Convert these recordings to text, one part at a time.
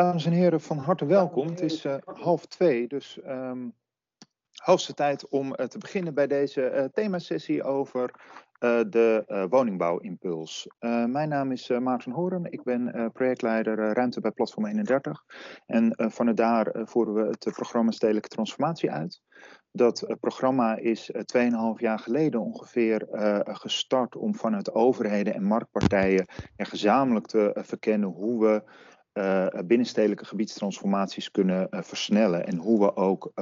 Dames en heren, van harte welkom. Het is uh, half twee, dus um, hoogste tijd om uh, te beginnen bij deze uh, themasessie over de woningbouwimpuls. mijn naam is Maarten Horen, ik ben projectleider Ruimte bij Platform 31 en vanuit daar voeren we het programma Stedelijke Transformatie uit. Dat programma is 2,5 jaar geleden ongeveer gestart om vanuit overheden en marktpartijen gezamenlijk te verkennen hoe we uh, binnenstedelijke gebiedstransformaties kunnen uh, versnellen en hoe we ook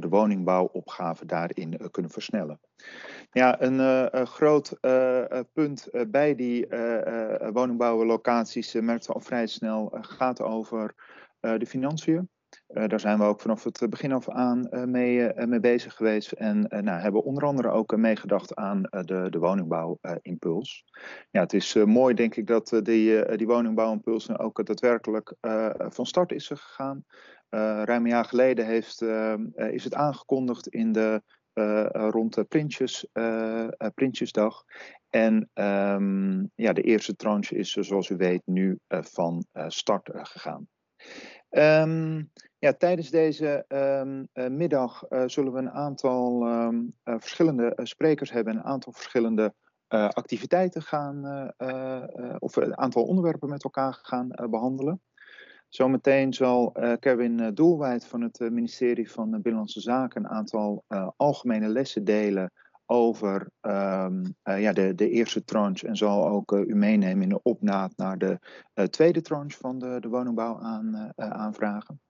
de woningbouwopgave daarin kunnen versnellen. Ja, een groot punt bij die woningbouwlocaties merkten we al vrij snel gaat over de financiën. Uh, daar zijn we ook vanaf het begin af aan uh, mee, uh, mee, bezig geweest. En nou, hebben onder andere ook meegedacht aan de, de woningbouwimpuls. ja, het is mooi, denk ik, dat die, die woningbouwimpuls nou ook daadwerkelijk van start is gegaan. ruim een jaar geleden heeft, is het aangekondigd in de, rond de Printjes, Printjesdag. En um, ja, de eerste tranche is, zoals u weet, nu van start gegaan. Um, ja, tijdens deze um, uh, middag uh, zullen we een aantal um, uh, verschillende sprekers hebben, een aantal verschillende activiteiten gaan, of een aantal onderwerpen met elkaar gaan behandelen. Zometeen zal Kevin Doelwijd van het ministerie van Binnenlandse Zaken een aantal algemene lessen delen over um, uh, ja, de, de eerste tranche en zal ook uh, u meenemen in de opnaad naar de uh, tweede tranche van de, de woningbouw aan, aanvragen.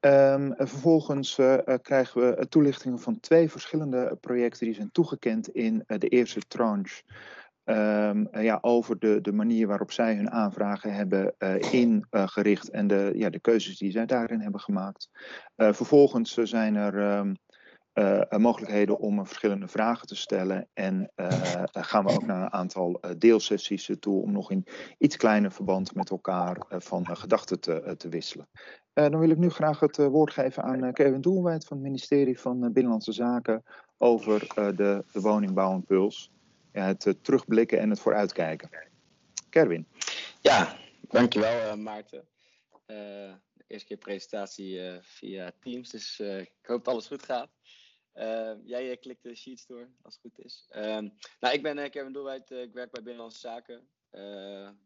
Um, vervolgens krijgen we toelichtingen van twee verschillende projecten die zijn toegekend in de eerste tranche. Um, ja, over de, de manier waarop zij hun aanvragen hebben ingericht en de, ja, de keuzes die zij daarin hebben gemaakt. vervolgens zijn er uh, mogelijkheden om verschillende vragen te stellen. En uh, gaan we ook naar een aantal deelsessies toe om nog in iets kleiner verband met elkaar van gedachten te, te wisselen. dan wil ik nu graag het woord geven aan Kevin Doelwijd van het ministerie van Binnenlandse Zaken over de, de woningbouwimpuls. Ja, het terugblikken en het vooruitkijken. Kerwin. Ja, dankjewel Maarten. de eerste keer presentatie via Teams, dus ik hoop dat alles goed gaat. Uh, jij klikt de sheets door, als het goed is. Uh, nou, ik ben uh, Kevin Doelwijd, eh, ik werk bij Binnenlandse Zaken.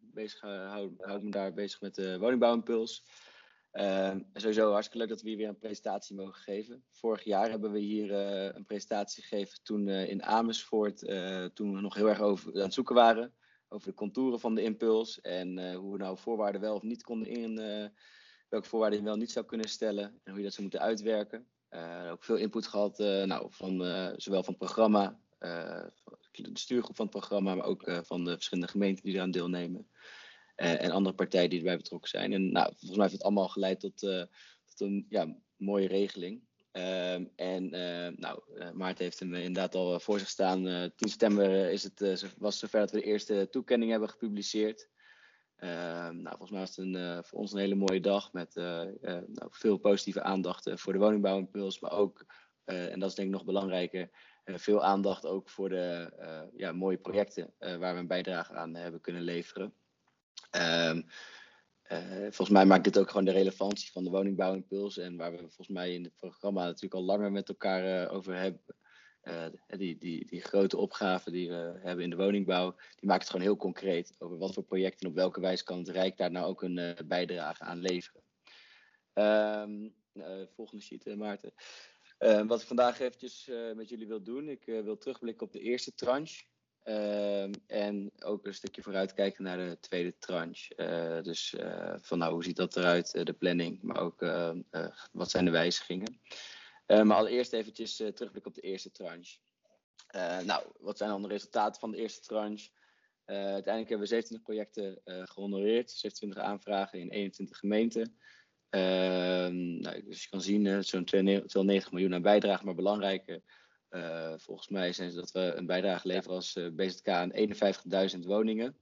bezig, houd, houd, me daar bezig met de woningbouwimpuls. Ehm, en sowieso hartstikke leuk dat we hier weer een presentatie mogen geven. Vorig jaar hebben we hier een presentatie gegeven toen in Amersfoort, toen we nog heel erg over, aan het zoeken waren. Over de contouren van de impuls en hoe we nou voorwaarden wel of niet konden in, welke voorwaarden je wel niet zou kunnen stellen en hoe je dat zou moeten uitwerken. Uh, ook veel input gehad, uh, nou, van, uh, zowel van het programma, de stuurgroep van het programma, maar ook van de verschillende gemeenten die eraan deelnemen. en andere partijen die erbij betrokken zijn. En nou, volgens mij heeft het allemaal geleid tot, tot een ja, mooie regeling. Ehm, en nou, Maarten heeft hem inderdaad al voor zich staan. 10 september is het, was zover dat we de eerste toekenning hebben gepubliceerd. Ehm, nou, volgens mij was het uh, voor ons een hele mooie dag met uh, uh, nou, veel positieve aandacht voor de woningbouwimpuls, maar ook, en dat is denk ik nog belangrijker, veel aandacht ook voor de ja, mooie projecten waar we een bijdrage aan hebben kunnen leveren. Um, volgens mij maakt dit ook gewoon de relevantie van de woningbouwimpuls en waar we volgens mij in het programma natuurlijk al langer met elkaar over hebben, die, die, die grote opgave die we hebben in de woningbouw, die maakt het gewoon heel concreet over wat voor projecten en op welke wijze kan het Rijk daar nou ook een uh, bijdrage aan leveren. Um, uh, volgende sheet, Maarten. wat ik vandaag eventjes met jullie wil doen, ik wil terugblikken op de eerste tranche. Ehm, en ook een stukje vooruitkijken naar de tweede tranche. dus van nou, hoe ziet dat eruit, de planning, maar ook wat zijn de wijzigingen. Uh, maar allereerst eventjes uh, terugblikken op de eerste tranche. Uh, nou, wat zijn dan de resultaten van de eerste tranche? uiteindelijk hebben we 27 projecten gehonoreerd, 27 aanvragen in 21 gemeenten. Ehm, nou, dus je kan zien, zo'n 290 miljoen aan bijdrage, maar belangrijker volgens mij zijn dat we een bijdrage leveren als BZK aan 51.000 woningen.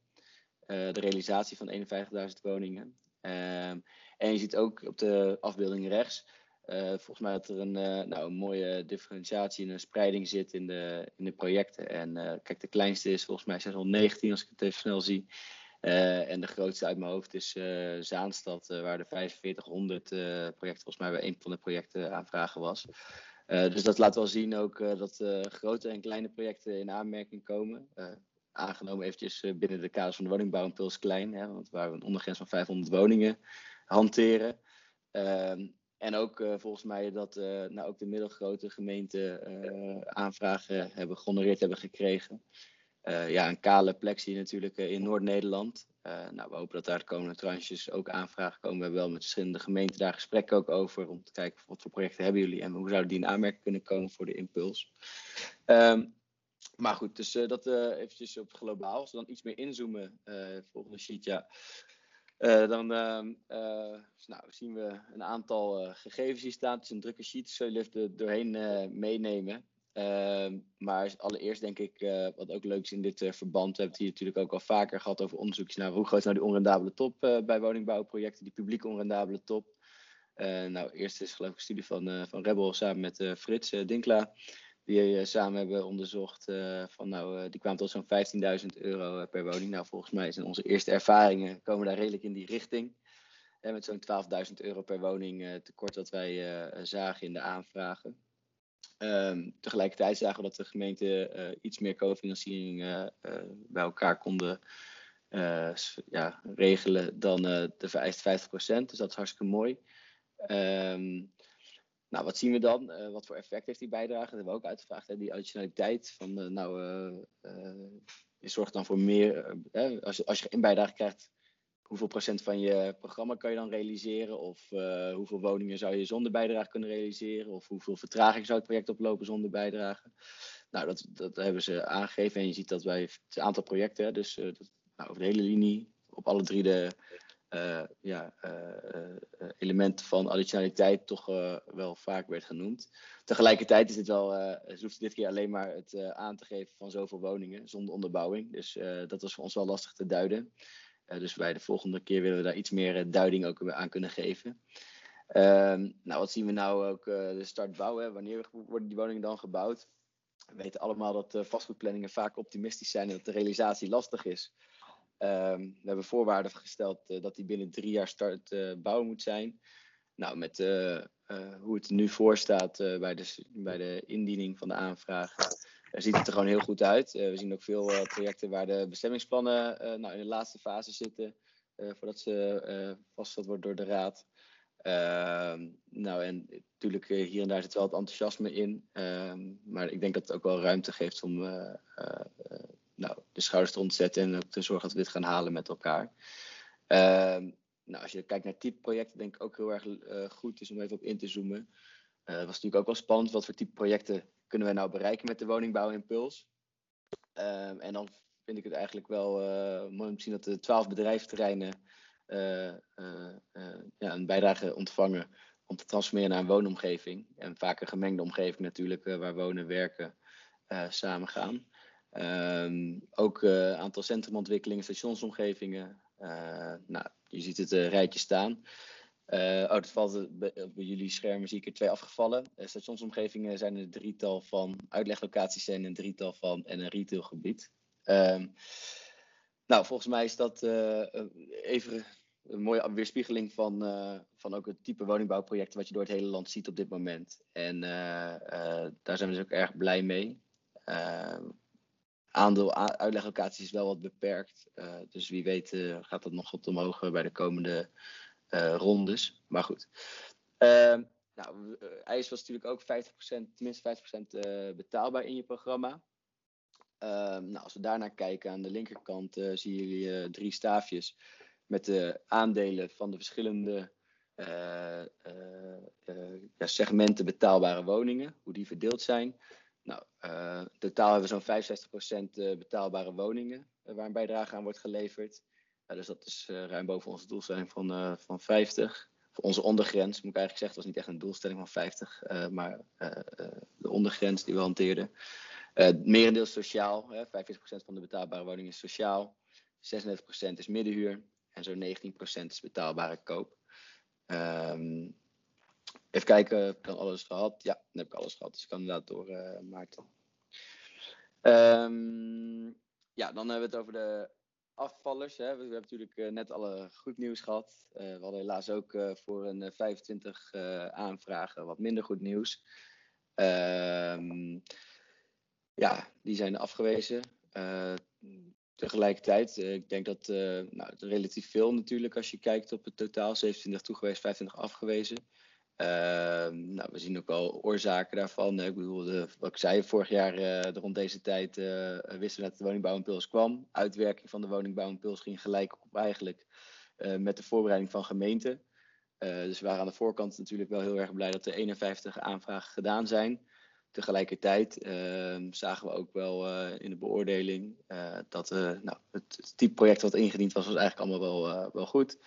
de realisatie van 51.000 woningen. Ehm, en je ziet ook op de afbeelding rechts uh, volgens mij dat er een, uh, nou, een mooie differentiatie en een spreiding zit in de, in de projecten. En uh, kijk, de kleinste is volgens mij 619 als ik het even snel zie. en de grootste uit mijn hoofd is Zaanstad, waar de 4500 projecten, volgens mij bij een van de projecten aanvragen was. dus dat laat wel zien ook dat grote en kleine projecten in aanmerking komen aangenomen eventjes binnen de kaders van de woningbouwimpuls klein, hè, want waar we een ondergrens van 500 woningen hanteren. Ehm, en ook uh, volgens mij dat uh, nou ook de middelgrote gemeenten uh, aanvragen hebben gehonoreerd hebben gekregen. ja, een kale plek natuurlijk in Noord-Nederland. nou, we hopen dat daar de komende tranches ook aanvragen komen. We hebben wel met verschillende gemeenten daar gesprekken ook over. Om te kijken wat voor projecten hebben jullie en hoe zouden die in aanmerking kunnen komen voor de impuls. Um, maar goed, dus dat eventjes op globaal. Als we dan iets meer inzoomen, volgende sheet, ja. Uh, dan uh, uh, nou, zien we een aantal eh, gegevens hier staan. Het is een drukke sheet, dus we er doorheen meenemen. Ehm, maar allereerst denk ik, wat ook leuk is in dit verband, we hebben het hier natuurlijk ook al vaker gehad over onderzoekjes naar hoe groot is nou die onrendabele top bij woningbouwprojecten, die publieke onrendabele top. nou, eerst is geloof ik een studie van, van Rebel samen met Frits Dinkla die uh, samen hebben onderzocht. Uh, van, nou, uh, die kwamen tot zo'n 15.000 euro per woning. Nou, volgens mij zijn onze eerste ervaringen komen daar redelijk in die richting. En met zo'n 12.000 euro per woning tekort wat wij zagen in de aanvragen. Um, tegelijkertijd zagen we dat de gemeente iets meer cofinanciering bij elkaar konden ja, regelen dan de vereiste 50%. Dus dat is hartstikke mooi. Um, nou, wat zien we dan? Uh, wat voor effect heeft die bijdrage? Dat hebben we ook uitgevraagd. Hè? Die additionaliteit van, uh, nou, uh, je zorgt dan voor meer, als, je, als je een bijdrage krijgt, hoeveel procent van je programma kan je dan realiseren? Of hoeveel woningen zou je zonder bijdrage kunnen realiseren? Of hoeveel vertraging zou het project oplopen zonder bijdrage? Nou, dat, dat hebben ze aangegeven en je ziet dat bij het aantal projecten, dus dat, nou, over de hele linie, op alle drie de ja, uh, elementen van additionaliteit toch wel vaak werd genoemd. Tegelijkertijd is het wel, uh, hoeft dit keer alleen maar het aan te geven van zoveel woningen zonder onderbouwing. Dus dat was voor ons wel lastig te duiden. dus bij de volgende keer willen we daar iets meer duiding ook aan kunnen geven. Ehm, nou, wat zien we nou ook de start bouwen? Wanneer worden die woningen dan gebouwd? We weten allemaal dat vastgoedplanningen vaak optimistisch zijn en dat de realisatie lastig is. Um, we hebben voorwaarden gesteld uh, dat die binnen drie jaar start uh, bouwen moet zijn. Nou, met uh, hoe het nu voor staat bij, de, bij de indiening van de aanvraag, ziet het er gewoon heel goed uit. we zien ook veel projecten waar de bestemmingsplannen nou, in de laatste fase zitten, voordat ze vastgesteld worden door de Raad. Ehm, nou, en natuurlijk hier en daar zit wel het enthousiasme in. Ehm, maar ik denk dat het ook wel ruimte geeft om nou, de schouders eronder zetten en te zorgen dat we dit gaan halen met elkaar. Ehm, nou, als je kijkt naar type projecten, denk ik ook heel erg uh, goed is om even op in te zoomen. Uh, was natuurlijk ook wel spannend. Wat voor type projecten kunnen we nou bereiken met de woningbouwimpuls? Um, en dan vind ik het eigenlijk wel uh, mooi om te zien dat de twaalf bedrijfsterreinen ja, een bijdrage ontvangen om te transformeren naar een woonomgeving. En vaak een gemengde omgeving natuurlijk, waar wonen, werken, samen gaan. Um, ook een uh, aantal centrumontwikkelingen, stationsomgevingen. Uh, nou, je ziet het uh, rijtje staan. Uh, oh, dat valt bij, jullie schermen zie ik er twee afgevallen. stationsomgevingen zijn er een drietal van, uitleglocaties zijn een drietal van en een retailgebied. Um, nou, volgens mij is dat even een mooie weerspiegeling van, van ook het type woningbouwprojecten wat je door het hele land ziet op dit moment. En daar zijn we dus ook erg blij mee. Uh, aandeel uitleglocaties is wel wat beperkt. Uh, dus wie weet uh, gaat dat nog wat omhoog eh, bij de komende rondes. Maar goed. Ehm, nou, IJs was natuurlijk ook 50%, tenminste 50% betaalbaar in je programma. Ehm, nou, als we daarnaar kijken, aan de linkerkant zien jullie drie staafjes met de aandelen van de verschillende segmenten betaalbare woningen, hoe die verdeeld zijn. Nou, uh, totaal hebben we zo'n 65% eh, betaalbare woningen uh, waar een bijdrage aan wordt geleverd. dus dat is ruim boven onze doelstelling van, van 50. Voor onze ondergrens, moet ik eigenlijk zeggen, het was niet echt een doelstelling van 50, maar de ondergrens die we hanteerden. Merendeel sociaal, 45% van de betaalbare woningen is sociaal, 36% is middenhuur en zo'n 19% is betaalbare koop. Um, Even kijken, heb ik dan alles gehad? Ja, dan heb ik alles gehad. Dus ik kan inderdaad door, uh, Maarten. Um, ja, dan hebben we het over de afvallers. Hè. We, hebben natuurlijk net alle goed nieuws gehad. we hadden helaas ook voor een 25 aanvragen wat minder goed nieuws. Ehm, ja, die zijn afgewezen. tegelijkertijd, ik denk dat nou, relatief veel natuurlijk als je kijkt op het totaal. 27 toegewezen, 25 afgewezen. Ehm, nou, we zien ook wel oorzaken daarvan. Ik bedoel, wat ik zei, vorig jaar uh, rond deze tijd uh, wisten we dat de woningbouwimpuls kwam. Uitwerking van de woningbouwimpuls ging gelijk op eigenlijk uh, met de voorbereiding van gemeenten. dus we waren aan de voorkant natuurlijk wel heel erg blij dat er 51 aanvragen gedaan zijn. Tegelijkertijd ehm, zagen we ook wel in de beoordeling dat nou, het, het, type project wat ingediend was, was eigenlijk allemaal wel, wel goed.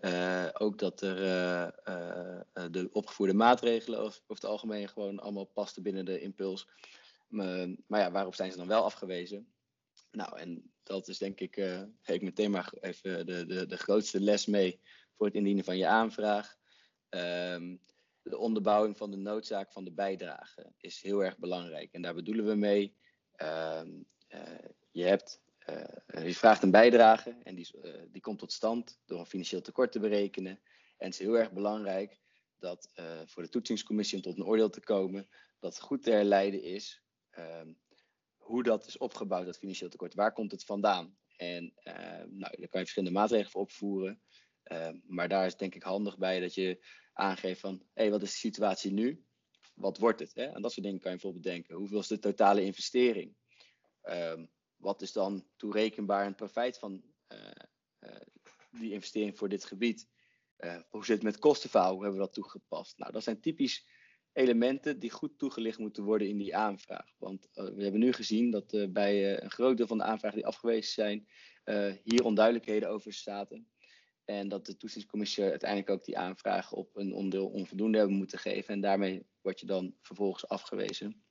Uh, ook dat er uh, uh, de opgevoerde maatregelen over, het algemeen gewoon allemaal pasten binnen de impuls. maar ja, waarop zijn ze dan wel afgewezen? Nou, en dat is denk ik, geef ik meteen maar even de, de, de grootste les mee voor het indienen van je aanvraag. Um, de onderbouwing van de noodzaak van de bijdrage is heel erg belangrijk. En daar bedoelen we mee, ehm, je hebt je vraagt een bijdrage en die, uh, die komt tot stand door een financieel tekort te berekenen. En het is heel erg belangrijk dat voor de toetsingscommissie om tot een oordeel te komen, dat goed te herleiden is ehm, hoe dat is opgebouwd, dat financieel tekort. Waar komt het vandaan? En nou, daar kan je verschillende maatregelen voor opvoeren. Ehm, maar daar is denk ik handig bij dat je aangeeft van, hé, hey, wat is de situatie nu? Wat wordt het? Hè? En dat soort dingen kan je bijvoorbeeld bedenken. Hoeveel is de totale investering? Wat is dan toerekenbaar het profijt van uh, uh, die investering voor dit gebied? Uh, hoe zit het met kostenverhaal? Hoe hebben we dat toegepast? Nou, dat zijn typisch elementen die goed toegelicht moeten worden in die aanvraag. Want we hebben nu gezien dat bij een groot deel van de aanvragen die afgewezen zijn, hier onduidelijkheden over zaten. En dat de toetsingscommissie uiteindelijk ook die aanvragen op een onderdeel onvoldoende hebben moeten geven. En daarmee word je dan vervolgens afgewezen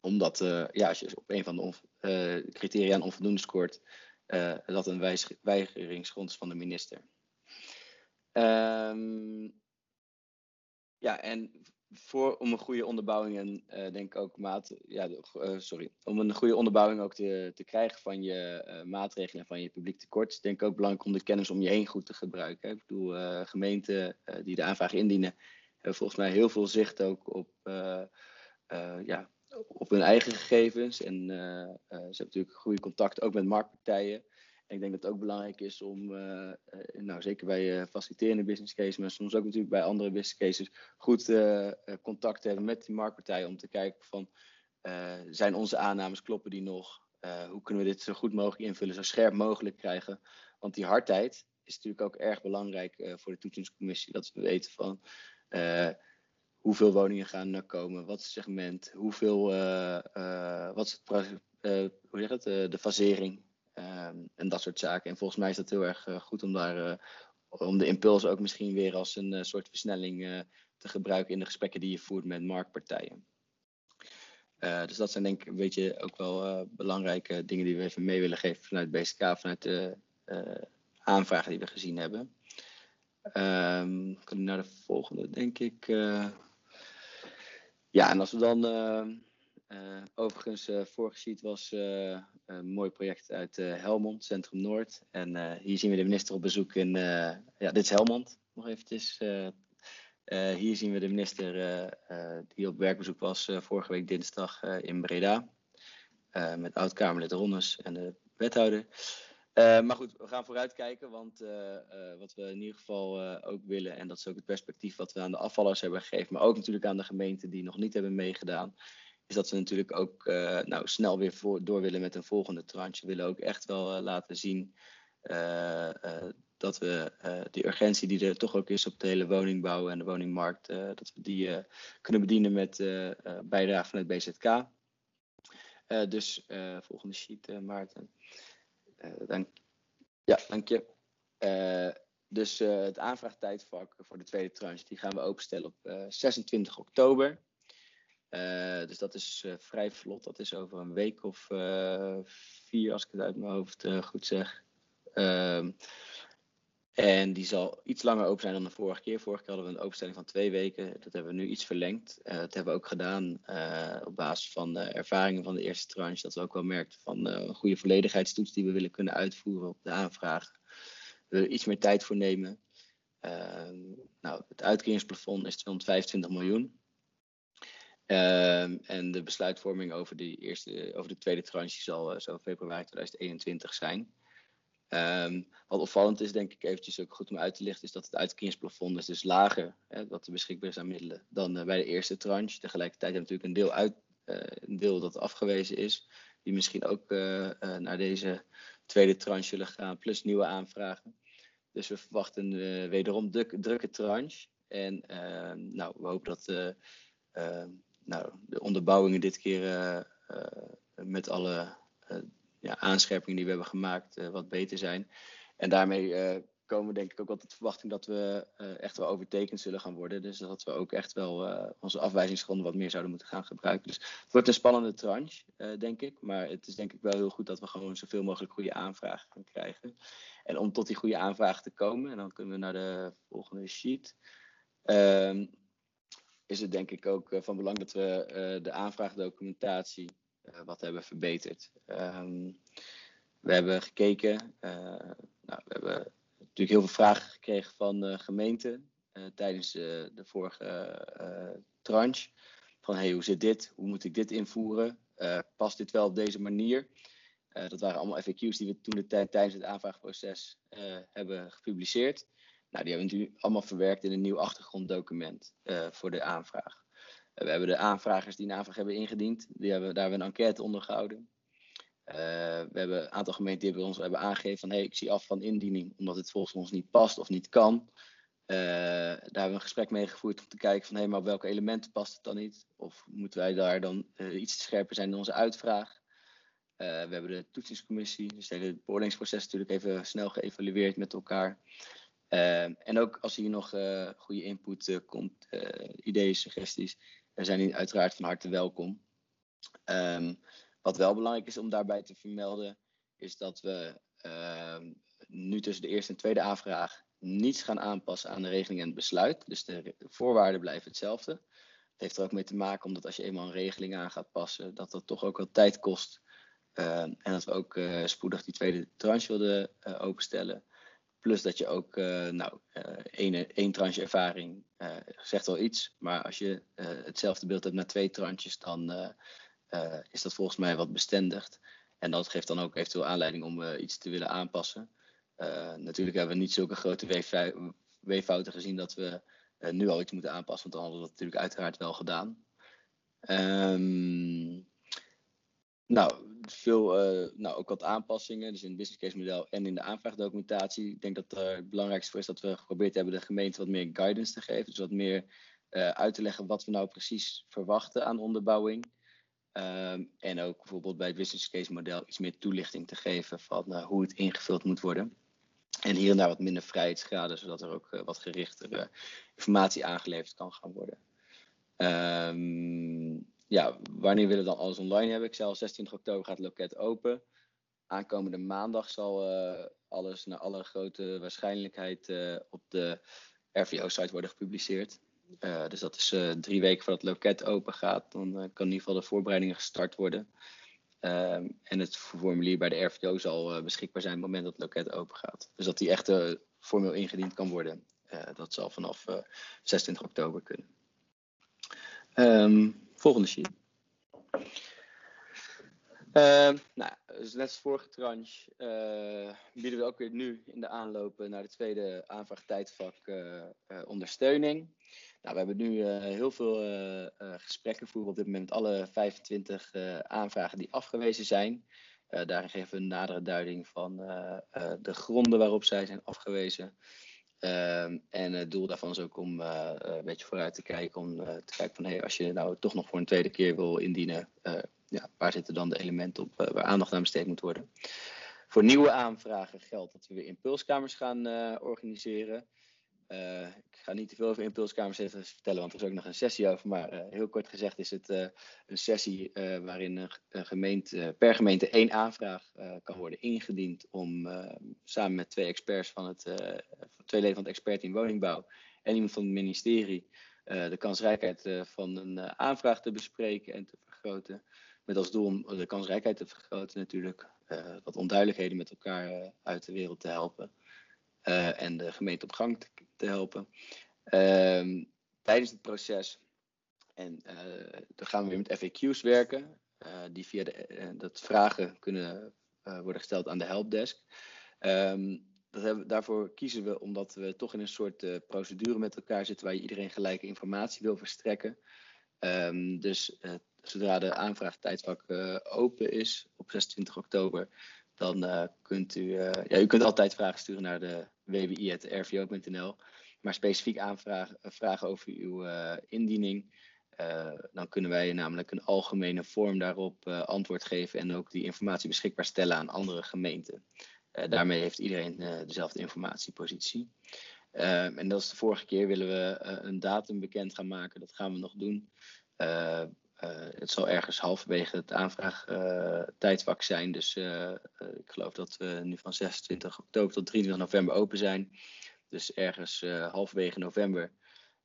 omdat uh, ja, als je op een van de uh, criteria een onvoldoende scoort, uh, dat een weigeringsgrond is van de minister. Um, ja, en voor, om een goede onderbouwing en denk ook maat, ja, sorry, om een goede onderbouwing ook te, te krijgen van je maatregelen en van je publiek tekort, is denk ik ook belangrijk om de kennis om je heen goed te gebruiken. Ik bedoel, gemeenten die de aanvraag indienen, hebben volgens mij heel veel zicht ook op ja, op hun eigen gegevens. En uh, ze hebben natuurlijk goede contact ook met marktpartijen. En ik denk dat het ook belangrijk is om, uh, nou, zeker bij faciliterende business cases, maar soms ook natuurlijk bij andere business cases, goed contact te hebben met die marktpartijen om te kijken van, zijn onze aannames, kloppen die nog? hoe kunnen we dit zo goed mogelijk invullen, zo scherp mogelijk krijgen? Want die hardheid is natuurlijk ook erg belangrijk voor de toetsingscommissie. Dat we weten van hoeveel woningen gaan er komen, wat segment, hoeveel, uh, uh, wat is het, uh, hoe zeg het, de fasering um, en dat soort zaken. En volgens mij is dat heel erg goed om daar, om de impuls ook misschien weer als een soort versnelling te gebruiken in de gesprekken die je voert met marktpartijen. dus dat zijn denk ik een beetje ook wel belangrijke dingen die we even mee willen geven vanuit BSK, vanuit de aanvragen die we gezien hebben. Um, ik naar de volgende, denk ik. Ja, en als we dan uh, uh, overigens uh, was een mooi project uit Helmond, Centrum Noord. En hier zien we de minister op bezoek in, ja, dit is Helmond, nog eventjes. hier zien we de minister die op werkbezoek was vorige week dinsdag in Breda. met oud-Kamerlid Ronnes en de wethouder. Uh, maar goed, we gaan vooruitkijken, want uh, uh, wat we in ieder geval ook willen, en dat is ook het perspectief wat we aan de afvallers hebben gegeven, maar ook natuurlijk aan de gemeenten die nog niet hebben meegedaan, is dat we natuurlijk ook nou, snel weer voor, door willen met een volgende tranche. We willen ook echt wel laten zien dat we die urgentie die er toch ook is op de hele woningbouw en de woningmarkt, dat we die kunnen bedienen met bijdrage van het BZK. dus volgende sheet, Maarten. Uh, dank, ja, dank je. Uh, dus uh, het aanvraagtijdvak voor de tweede tranche die gaan we openstellen op 26 oktober. dus dat is vrij vlot. Dat is over een week of vier, als ik het uit mijn hoofd goed zeg. En die zal iets langer open zijn dan de vorige keer. Vorige keer hadden we een openstelling van twee weken. Dat hebben we nu iets verlengd. Uh, dat hebben we ook gedaan uh, op basis van uh, ervaringen van de eerste tranche. Dat we ook wel merkten van een goede volledigheidstoets die we willen kunnen uitvoeren op de aanvraag. We willen iets meer tijd voor nemen. Ehm, nou, het uitkeringsplafond is 225 miljoen. Ehm, en de besluitvorming over, die eerste, over de tweede tranche zal zo februari 2021 zijn. Um, wat opvallend is, denk ik eventjes ook goed om uit te lichten, is dat het uitkeringsplafond is dus lager, hè, wat er beschikbaar is aan middelen, dan uh, bij de eerste tranche. Tegelijkertijd hebben we natuurlijk een deel, uit, uh, een deel dat afgewezen is, die misschien ook uh, naar deze tweede tranche zullen gaan, plus nieuwe aanvragen. Dus we verwachten wederom druk, drukke tranche. En ehm, nou, we hopen dat ehm, nou, de onderbouwingen dit keer met alle ja, aanscherpingen die we hebben gemaakt uh, wat beter zijn. En daarmee uh, komen denk ik ook tot de verwachting dat we uh, echt wel overtekend zullen gaan worden. Dus dat we ook echt wel onze afwijzingsgronden wat meer zouden moeten gaan gebruiken. Dus het wordt een spannende tranche, denk ik. Maar het is denk ik wel heel goed dat we gewoon zoveel mogelijk goede aanvragen gaan krijgen. En om tot die goede aanvragen te komen, en dan kunnen we naar de volgende sheet. Ehm, is het denk ik ook van belang dat we de aanvraagdocumentatie wat hebben verbeterd. Um, we hebben gekeken, uh, nou, we hebben natuurlijk heel veel vragen gekregen van gemeenten tijdens de vorige tranche. Van hey, hoe zit dit? Hoe moet ik dit invoeren? past dit wel op deze manier? dat waren allemaal FAQ's die we toen de tijd tijdens het aanvraagproces hebben gepubliceerd. Nou, die hebben we nu allemaal verwerkt in een nieuw achtergronddocument voor de aanvraag. We hebben de aanvragers die een aanvraag hebben ingediend, die hebben, daar hebben we een enquête onder gehouden. Uh, we hebben een aantal gemeenten die bij ons hebben aangegeven van hey, ik zie af van indiening omdat het volgens ons niet past of niet kan. Uh, daar hebben we een gesprek mee gevoerd om te kijken van hey, maar op welke elementen past het dan niet? Of moeten wij daar dan uh, iets scherper zijn in onze uitvraag? we hebben de toetsingscommissie, dus het beoordelingsproces natuurlijk even snel geëvalueerd met elkaar. en ook als hier nog goede input komt, ideeën, suggesties, zijn die uiteraard van harte welkom. Um, wat wel belangrijk is om daarbij te vermelden, is dat we um, nu tussen de eerste en tweede aanvraag niets gaan aanpassen aan de regeling en het besluit. Dus de voorwaarden blijven hetzelfde. Het heeft er ook mee te maken omdat als je eenmaal een regeling aan gaat passen, dat dat toch ook wel tijd kost. Uh, en dat we ook uh, spoedig die tweede tranche wilden uh, openstellen. Plus dat je ook, uh, nou, uh, één, één tranche ervaring uh, zegt wel iets. Maar als je hetzelfde beeld hebt na twee tranches, dan is dat volgens mij wat bestendigd. En dat geeft dan ook eventueel aanleiding om iets te willen aanpassen. natuurlijk hebben we niet zulke grote weeffouten gezien dat we nu al iets moeten aanpassen. Want dan hadden we dat natuurlijk uiteraard wel gedaan. Nou, veel, uh, nou, ook wat aanpassingen, dus in het business case model en in de aanvraagdocumentatie. Ik denk dat uh, het belangrijkste voor is dat we geprobeerd hebben de gemeente wat meer guidance te geven. Dus wat meer uh, uit te leggen wat we nou precies verwachten aan onderbouwing. Um, en ook bijvoorbeeld bij het business case model iets meer toelichting te geven van hoe het ingevuld moet worden. En hier en daar wat minder vrijheidsgraden, zodat er ook wat gerichtere informatie aangeleverd kan gaan worden. Um, ja, wanneer willen we dan alles online hebben? Ik zei 16 oktober gaat het loket open. Aankomende maandag zal uh, alles naar alle grote waarschijnlijkheid uh, op de RVO-site worden gepubliceerd. Uh, dus dat is drie weken voordat het loket open gaat. Dan kan in ieder geval de voorbereidingen gestart worden. Ehm, en het formulier bij de RVO zal beschikbaar zijn op het moment dat het loket open gaat. Dus dat die echt formeel ingediend kan worden. dat zal vanaf 26 oktober kunnen. Um, Volgende sheet. Uh, nou, dus vorige tranche uh, bieden we ook weer nu in de aanloop naar de tweede aanvraagtijdvak uh, uh, ondersteuning. Nou, we hebben nu heel veel gesprekken voeren op dit moment alle 25 aanvragen die afgewezen zijn. daarin geven we een nadere duiding van de gronden waarop zij zijn afgewezen. Um, en het doel daarvan is ook om uh, een beetje vooruit te kijken. Om uh, te kijken van hey, als je nou toch nog voor een tweede keer wil indienen, ja, waar zitten dan de elementen op waar aandacht aan besteed moet worden. Voor nieuwe aanvragen geldt dat we weer impulskamers gaan organiseren. Ik ga niet te veel over impulskamers vertellen, want er is ook nog een sessie over. Maar heel kort gezegd is het een sessie waarin een, gemeente, per gemeente één aanvraag kan worden ingediend om samen met twee experts van het, twee leden van het expert in woningbouw en iemand van het ministerie de kansrijkheid van een aanvraag te bespreken en te vergroten. Met als doel om de kansrijkheid te vergroten natuurlijk. Wat onduidelijkheden met elkaar uit de wereld te helpen. En de gemeente op gang te, te helpen. Ehm, tijdens het proces. En dan gaan we weer met FAQ's werken. die via de, dat vragen kunnen worden gesteld aan de helpdesk. Um, dat hebben, daarvoor kiezen we omdat we toch in een soort procedure met elkaar zitten waar je iedereen gelijke informatie wil verstrekken. Um, dus zodra de aanvraagtijdvak uh, open is op 26 oktober, dan uh, kunt u, uh, ja, u kunt altijd vragen sturen naar de wwi.rvo.nl. Maar specifiek aanvragen vragen over uw indiening, dan kunnen wij namelijk een algemene vorm daarop antwoord geven en ook die informatie beschikbaar stellen aan andere gemeenten. daarmee heeft iedereen dezelfde informatiepositie. en dat is de vorige keer willen we een datum bekend gaan maken. Dat gaan we nog doen. Uh, het zal ergens halverwege het aanvraagtijdvak zijn. Dus uh, ik geloof dat we nu van 26 oktober tot 23 november open zijn. Dus ergens halverwege november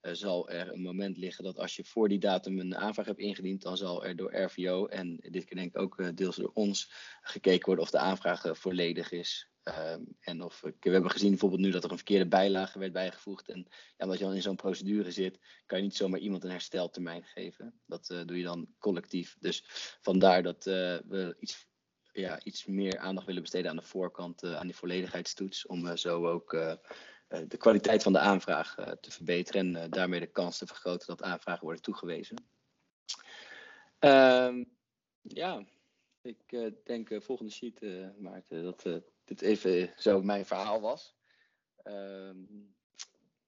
zal er een moment liggen dat als je voor die datum een aanvraag hebt ingediend, dan zal er door RVO en dit keer denk ik ook deels door ons gekeken worden of de aanvraag volledig is. Ehm, en of, we hebben gezien bijvoorbeeld nu dat er een verkeerde bijlage werd bijgevoegd. En ja, omdat je dan in zo'n procedure zit, kan je niet zomaar iemand een hersteltermijn geven. Dat uh, doe je dan collectief. Dus vandaar dat uh, we iets, ja, iets meer aandacht willen besteden aan de voorkant, uh, aan die volledigheidstoets. Om zo ook de kwaliteit van de aanvraag te verbeteren. En daarmee de kans te vergroten dat aanvragen worden toegewezen. Um, ja, ik denk volgende sheet, Maarten, dat dit even zo mijn verhaal was. Um,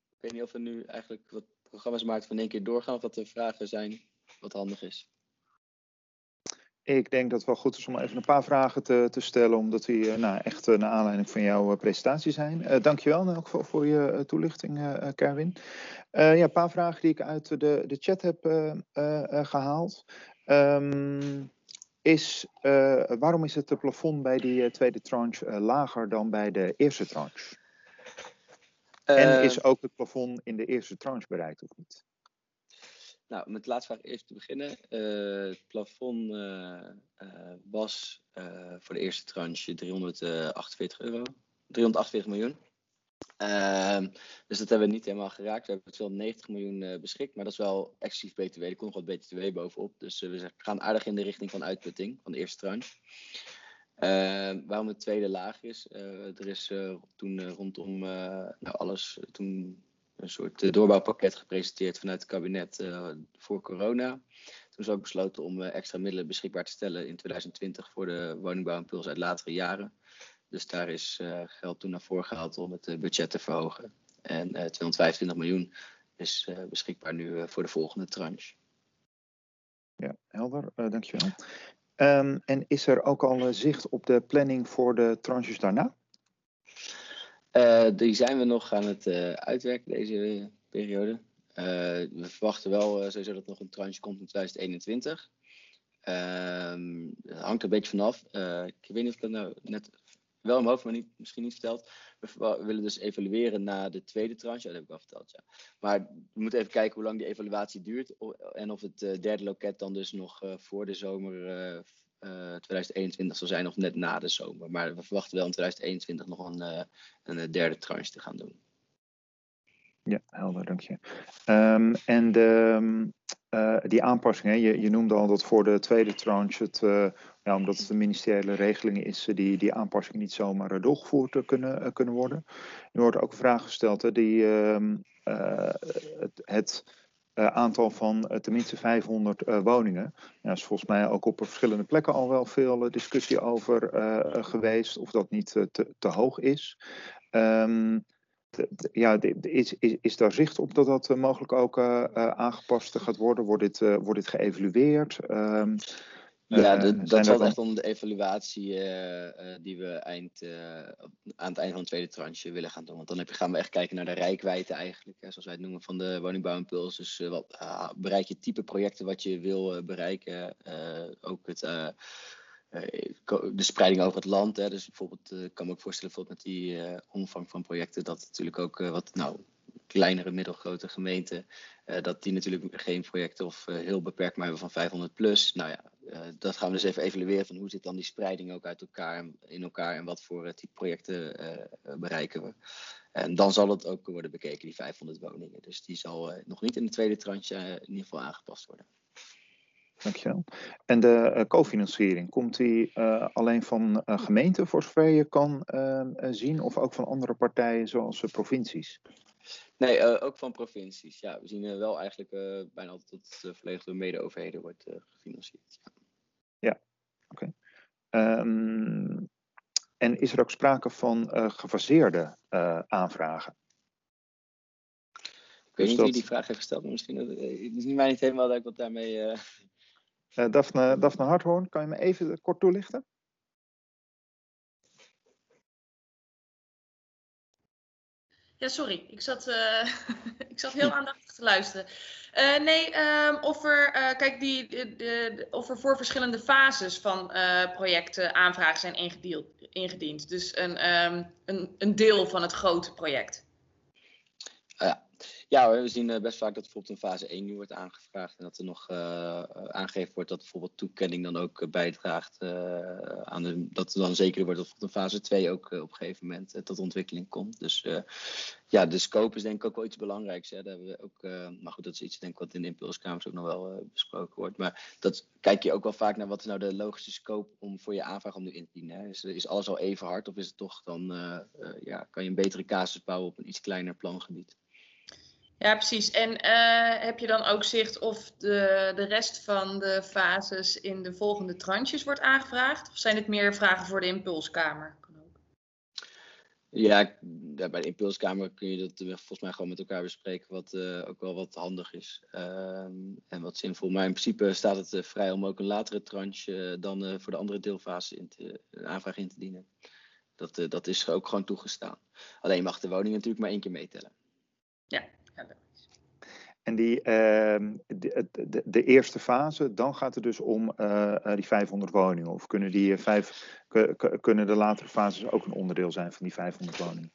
ik weet niet of we nu eigenlijk wat programma's maken van één keer doorgaan of dat er vragen zijn wat handig is. Ik denk dat het wel goed is om even een paar vragen te, te stellen, omdat die uh, nou, echt uh, naar aanleiding van jouw uh, presentatie zijn. Uh, dankjewel in elk geval voor je toelichting, Kerwin. ja, een paar vragen die ik uit de, de chat heb gehaald. Um, is, uh, waarom is het plafond bij die uh, tweede tranche uh, lager dan bij de eerste tranche? en is ook het plafond in de eerste tranche bereikt of niet? Nou, met de laatste vraag eerst te beginnen. het plafond was voor de eerste tranche 348 euro. 348 miljoen. Uh, dus dat hebben we niet helemaal geraakt. We hebben 290 miljoen uh, beschikt, maar dat is wel exclusief BTW. Er komt wat BTW bovenop. Dus uh, we gaan aardig in de richting van uitputting van de eerste tranche. Ehm, waarom het tweede laag is, eh, er is toen rondom nou alles, toen een soort doorbouwpakket gepresenteerd vanuit het kabinet voor corona. Toen is ook besloten om extra middelen beschikbaar te stellen in 2020 voor de woningbouwimpuls uit latere jaren. Dus daar is uh, geld toen naar voren gehaald om het uh, budget te verhogen. En uh, eh, 225 miljoen is beschikbaar nu voor de volgende tranche. Ja, helder. dankjewel. Um, en is er ook al zicht op de planning voor de tranches daarna? die zijn we nog aan het uitwerken deze periode. we verwachten wel sowieso dat er nog een tranche komt in 2021. Um, dat hangt er een beetje vanaf. ik weet niet of ik dat nou net wel hoofd, maar niet, misschien niet verteld. We, willen dus evalueren na de tweede tranche. Dat heb ik al verteld, ja. Maar we moeten even kijken hoe lang die evaluatie duurt. En of het uh, derde loket dan dus nog uh, voor de zomer uh, eh, 2021 zal zijn of net na de zomer. Maar we verwachten wel in 2021 nog een, een derde tranche te gaan doen. Ja, helder, dank je. Um, en de, uh, die aanpassingen, je, je noemde al dat voor de tweede tranche het ja, omdat het een ministeriële regeling is, eh, die, die aanpassingen niet zomaar eh, doorgevoerd eh, kunnen, kunnen worden. Nu wordt ook een vraag gesteld, hè, die, uh, het, het aantal van tenminste 500 woningen. Ja, is volgens mij ook op verschillende plekken al wel veel discussie over geweest, of dat niet te, te hoog is. Um, ja, is, is, is daar zicht op dat dat mogelijk ook aangepast gaat worden? Wordt dit, wordt dit geëvalueerd? Um, Ja, dat valt echt onder de evaluatie die we eind, aan het eind van de tweede tranche willen gaan doen. Want dan heb je, gaan we echt kijken naar de rijkwijde eigenlijk, zoals wij het noemen, van de woningbouwimpuls. Dus wat, ah, bereik je type projecten wat je wil bereiken. ook het eh, de spreiding over het land. Hè, dus bijvoorbeeld, ik kan me ook voorstellen bijvoorbeeld met die uh, omvang van projecten, dat natuurlijk ook wat nou, kleinere, middelgrote gemeenten, dat die natuurlijk geen projecten of heel beperkt maar hebben van 500 plus. Nou ja, dat gaan we dus even evalueren van hoe zit dan die spreiding ook uit elkaar in elkaar en wat voor type projecten bereiken we. En dan zal het ook worden bekeken, die 500 woningen. Dus die zal nog niet in de tweede tranche in ieder geval aangepast worden. Dankjewel. En de uh, cofinanciering, komt die uh, alleen van uh, gemeenten voor zover je kan zien, of ook van andere partijen zoals provincies? Nee, ook van provincies. Ja, we zien wel eigenlijk bijna altijd dat het volledig door mede-overheden wordt gefinancierd. Ja, ja. oké. Okay. Um, ehm, en is er ook sprake van gefaseerde aanvragen? Ik weet dus niet dat... wie die vraag heeft gesteld, maar misschien het is niet mij niet helemaal dat ik wat daarmee Daphne, Daphne Harthoorn, kan je me even kort toelichten? Ja, sorry. Ik zat, uh, ik zat heel aandachtig te luisteren. Uh, nee, um, of, er, uh, kijk, die, de, de, of er voor verschillende fases van projecten aanvragen zijn ingediend. Dus een, um, een, een deel van het grote project. Ja, we zien eh, best vaak dat bijvoorbeeld een fase 1 nu wordt aangevraagd en dat er nog uh, aangegeven wordt dat bijvoorbeeld toekenning dan ook bijdraagt aan de, dat er dan zeker wordt dat een fase 2 ook op een gegeven moment tot ontwikkeling komt. Dus ja, de scope is denk ik ook wel iets belangrijks. Hè. Hebben we ook, maar goed, dat is iets denk ik wat in de impulskamers ook nog wel besproken wordt. Maar dat kijk je ook wel vaak naar wat is nou de logische scope om voor je aanvraag om nu in te dienen. Is, is alles al even hard of is het toch dan, ja, kan je een betere casus bouwen op een iets kleiner plangebied? Ja, precies. En uh, heb je dan ook zicht of de, de rest van de fases in de volgende tranches wordt aangevraagd? Of zijn het meer vragen voor de impulskamer? Ja, bij de impulskamer kun je dat volgens mij gewoon met elkaar bespreken, wat uh, ook wel wat handig is uh, en wat zinvol. Maar in principe staat het uh, vrij om ook een latere tranche dan voor de andere deelfase in te, een aanvraag in te dienen. Dat, dat is ook gewoon toegestaan. Alleen mag de woning natuurlijk maar één keer meetellen. Ja, en die, uh, de, de, de, eerste fase, dan gaat het dus om uh, die 500 woningen. Of kunnen, die vijf, kunnen de latere fases ook een onderdeel zijn van die 500 woningen?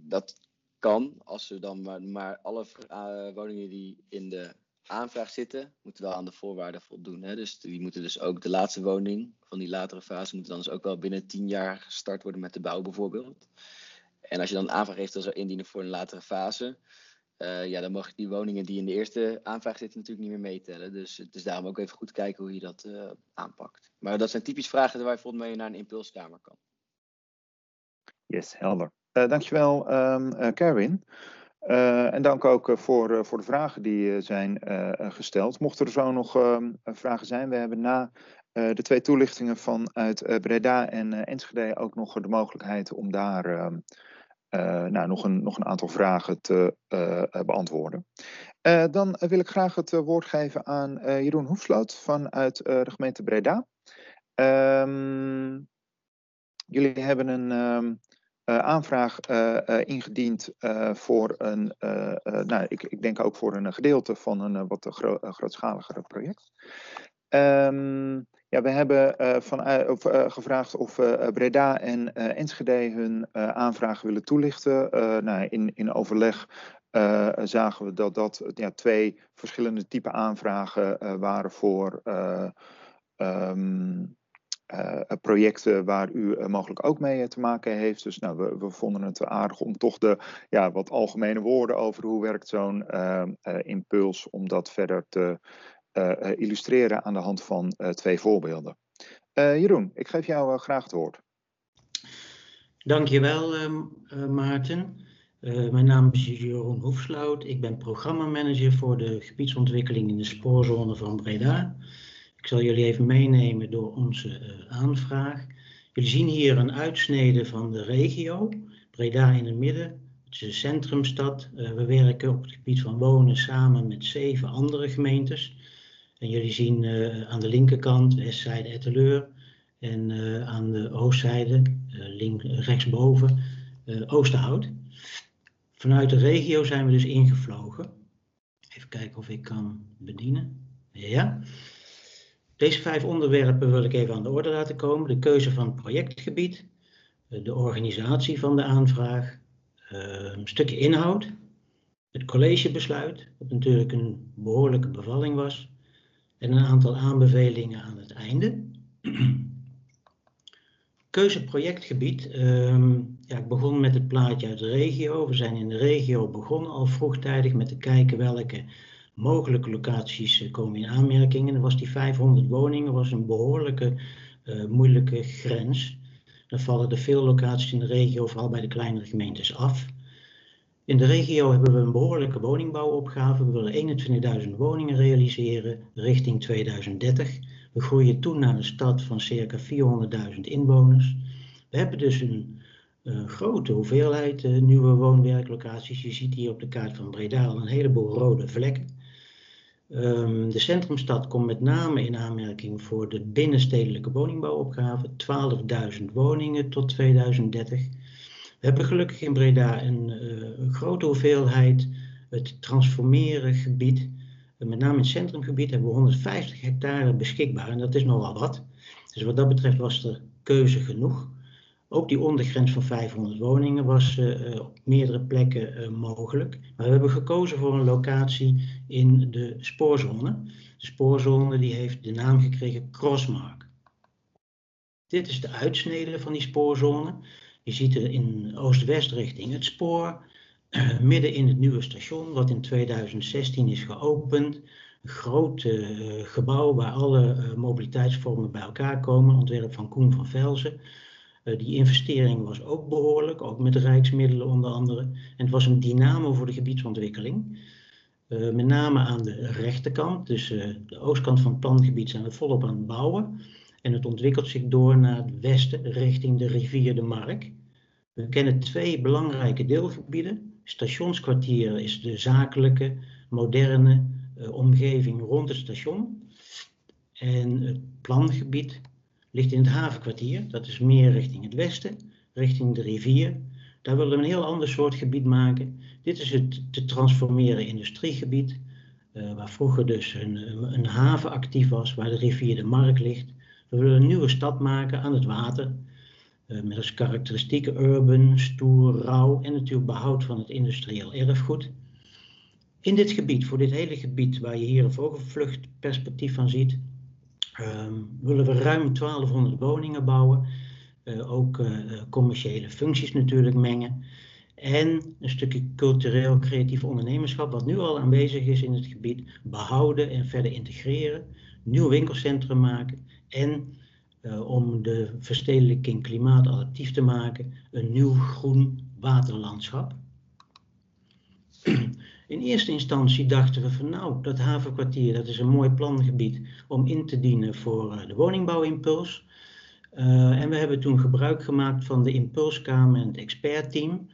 Dat kan, als we dan maar, alle woningen die in de aanvraag zitten, moeten wel aan de voorwaarden voldoen. Hè? Dus die moeten dus ook de laatste woning van die latere fase, moet dan dus ook wel binnen 10 jaar gestart worden met de bouw bijvoorbeeld. En als je dan een aanvraag heeft, dan zou indienen voor een latere fase, uh, ja, dan mag die woningen die in de eerste aanvraag zitten natuurlijk niet meer meetellen. Dus het is daarom ook even goed kijken hoe je dat uh, aanpakt. Maar dat zijn typisch vragen waar je volgens naar een impulskamer kan. Yes, helder. Dankjewel, um, Kerwin. en dank ook voor, voor de vragen die zijn gesteld. Mochten er zo nog ehm, vragen zijn, we hebben na de twee toelichtingen vanuit Breda en Enschede ook nog de mogelijkheid om daar ehm, nou, nog, een, nog een aantal vragen te uh, beantwoorden. Uh, dan wil ik graag het woord geven aan Jeroen Hoefsloot vanuit de gemeente Breda. Um, jullie hebben een um, aanvraag ingediend voor een, nou, ik, ik, denk ook voor een gedeelte van een wat gro grootschaliger project. Um, we hebben uh, van, uh, of, uh, gevraagd of Breda en Enschede hun aanvragen willen toelichten. nou, in, in overleg zagen we dat dat ja, twee verschillende type aanvragen waren voor um, projecten waar u mogelijk ook mee te maken heeft. Dus nou, we, we, vonden het aardig om toch de ja, wat algemene woorden over hoe werkt zo'n impuls, om dat verder te illustreren aan de hand van uh, twee voorbeelden. Jeroen, ik geef jou graag het woord. Dankjewel, Maarten. mijn naam is Jeroen Hoefsloot. Ik ben programmamanager voor de gebiedsontwikkeling in de spoorzone van Breda. Ik zal jullie even meenemen door onze aanvraag. Jullie zien hier een uitsnede van de regio. Breda in het midden. Het is een centrumstad. we werken op het gebied van wonen samen met zeven andere gemeentes. En jullie zien aan de linkerkant westzijde Etteleur en aan de oostzijde, link, rechtsboven, Oosterhout. Vanuit de regio zijn we dus ingevlogen. Even kijken of ik kan bedienen. Ja. Deze vijf onderwerpen wil ik even aan de orde laten komen. De keuze van het projectgebied, eh, de organisatie van de aanvraag, eh, een stukje inhoud, het collegebesluit, wat natuurlijk een behoorlijke bevalling was, en een aantal aanbevelingen aan het einde. Keuze projectgebied. Ehm, ja, ik begon met het plaatje uit de regio. We zijn in de regio begonnen al vroegtijdig met te kijken welke mogelijke locaties eh, komen in aanmerking. En was die 500 woningen was een behoorlijke uh, moeilijke grens. Dan vallen er veel locaties in de regio, vooral bij de kleinere gemeentes, af. In de regio hebben we een behoorlijke woningbouwopgave. We willen 21.000 woningen realiseren richting 2030. We groeien toen naar een stad van circa 400.000 inwoners. We hebben dus een uh, grote hoeveelheid uh, nieuwe woonwerklocaties. Je ziet hier op de kaart van Breda al een heleboel rode vlekken. Um, de centrumstad komt met name in aanmerking voor de binnenstedelijke woningbouwopgave, 12.000 woningen tot 2030. We hebben gelukkig in Breda een, een grote hoeveelheid het transformeren gebied. Uh, met name in het centrumgebied hebben we 150 hectare beschikbaar en dat is nogal wat. Dus wat dat betreft was er keuze genoeg. Ook die ondergrens van 500 woningen was uh, op meerdere plekken mogelijk. Maar we hebben gekozen voor een locatie in de spoorzone. De spoorzone die heeft de naam gekregen Crossmark. Dit is de uitsnede van die spoorzone. Je ziet er in oost-west richting het spoor. Uh, midden in het nieuwe station, wat in 2016 is geopend. Een groot gebouw waar alle mobiliteitsvormen bij elkaar komen. Ontwerp van Koen van Velzen. Die investering was ook behoorlijk, ook met rijksmiddelen onder andere. En het was een dynamo voor de gebiedsontwikkeling. Met name aan de rechterkant, dus uh, de oostkant van het plangebied zijn we volop aan het bouwen. En het ontwikkelt zich door naar het westen, richting de rivier de Mark. We kennen twee belangrijke deelgebieden. Stationskwartier is de zakelijke, moderne omgeving rond het station. En het plangebied ligt in het havenkwartier. Dat is meer richting het westen, richting de rivier. Daar willen we een heel ander soort gebied maken. Dit is het te transformeren industriegebied, uh, waar vroeger dus een, een, haven actief was, waar de rivier de Mark ligt. We willen een nieuwe stad maken aan het water, met als karakteristieken urban, stoer, rauw en natuurlijk behoud van het industrieel erfgoed. In dit gebied, voor dit hele gebied waar je hier een vogelvluchtperspectief van ziet, um, willen we ruim 1200 woningen bouwen. Uh, ook uh, commerciële functies natuurlijk mengen. En een stukje cultureel creatief ondernemerschap, wat nu al aanwezig is in het gebied, behouden en verder integreren. Nieuw winkelcentrum maken en om de verstedelijking klimaatadaptief te maken, een nieuw groen waterlandschap. In eerste instantie dachten we van nou, dat havenkwartier dat is een mooi plangebied om in te dienen voor uh, de woningbouwimpuls. Uh, en we hebben toen gebruik gemaakt van de impulskamer en het expertteam.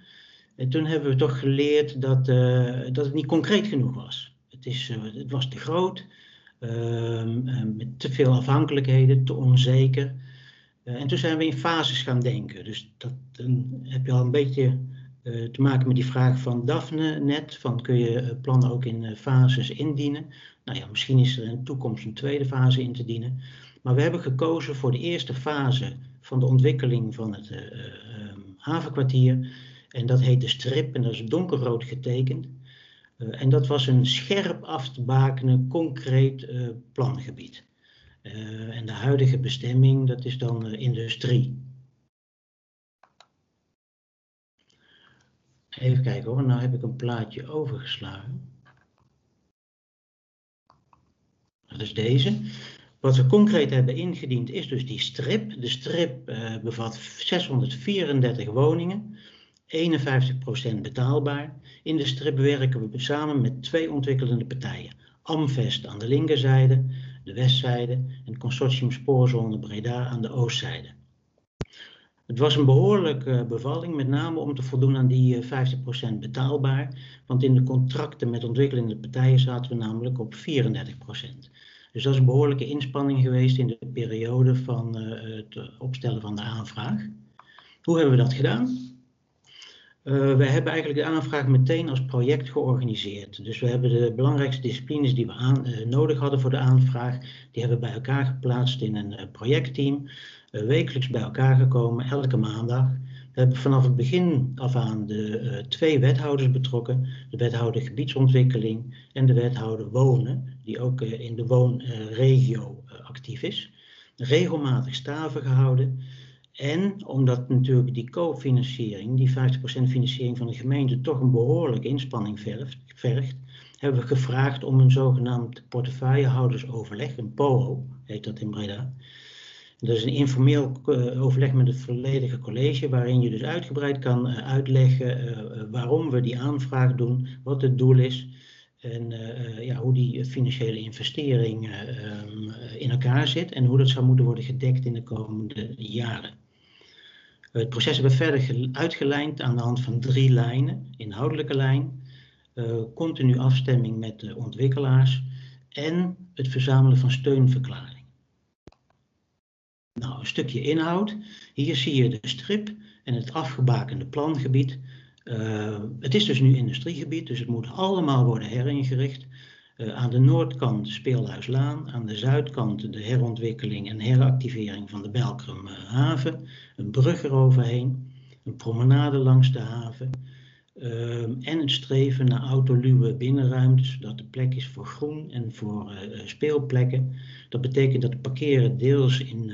En toen hebben we toch geleerd dat, dat het niet concreet genoeg was. Het, is, het was te groot, met te veel afhankelijkheden, te onzeker. en toen zijn we in fases gaan denken. Dus dat, dan heb je al een beetje uh, te maken met die vraag van Daphne net, van kun je eh, plannen ook in fases indienen? Nou ja, misschien is er in de toekomst een tweede fase in te dienen. Maar we hebben gekozen voor de eerste fase van de ontwikkeling van het um, havenkwartier. En dat heet de strip en dat is donkerrood getekend. En dat was een scherp af te bakenen, concreet plangebied. en de huidige bestemming, dat is dan industrie. Even kijken hoor, nou heb ik een plaatje overgeslagen. Dat is deze. Wat we concreet hebben ingediend is dus die strip. De strip bevat 634 woningen, 51% betaalbaar. In de strip werken we samen met twee ontwikkelende partijen. Amvest aan de linkerzijde, de westzijde en consortium Spoorzone Breda aan de oostzijde. Het was een behoorlijke bevalling, met name om te voldoen aan die 50% eh, betaalbaar. Want in de contracten met ontwikkelende partijen zaten we namelijk op 34%. Dus dat is een behoorlijke inspanning geweest in de periode van het opstellen van de aanvraag. Hoe hebben we dat gedaan? Uh, we hebben eigenlijk de aanvraag meteen als project georganiseerd. Dus we hebben de belangrijkste disciplines die we uh, nodig hadden voor de aanvraag, die hebben bij elkaar geplaatst in een uh, projectteam. wekelijks bij elkaar gekomen, elke maandag. We hebben vanaf het begin af aan de twee wethouders betrokken. De wethouder gebiedsontwikkeling en de wethouder wonen, die ook in de woonregio actief is. Regelmatig staven gehouden. En omdat natuurlijk die cofinanciering, die 50% financiering van de gemeente, toch een behoorlijke inspanning vergt, hebben we gevraagd om een zogenaamd portefeuillehoudersoverleg, een POO heet dat in Breda. Dat is een informeel uh, overleg met het volledige college, waarin je dus uitgebreid kan uh, uitleggen uh, waarom we die aanvraag doen, wat het doel is en ja, hoe die financiële investering ehm, in elkaar zit en hoe dat zou moeten worden gedekt in de komende jaren. Het proces hebben we verder uitgelijnd aan de hand van drie lijnen. Inhoudelijke lijn, uh, continu afstemming met de ontwikkelaars en het verzamelen van steunverklaringen. Nou, een stukje inhoud. Hier zie je de strip en het afgebakende plangebied. Uh, het is dus nu industriegebied, dus het moet allemaal worden heringericht. Uh, aan de noordkant Speelhuislaan, aan de zuidkant de herontwikkeling en heractivering van de Belkrum uh, haven, een brug eroverheen, een promenade langs de haven en het streven naar autoluwe binnenruimtes, zodat er plek is voor groen en voor speelplekken. Dat betekent dat parkeren deels in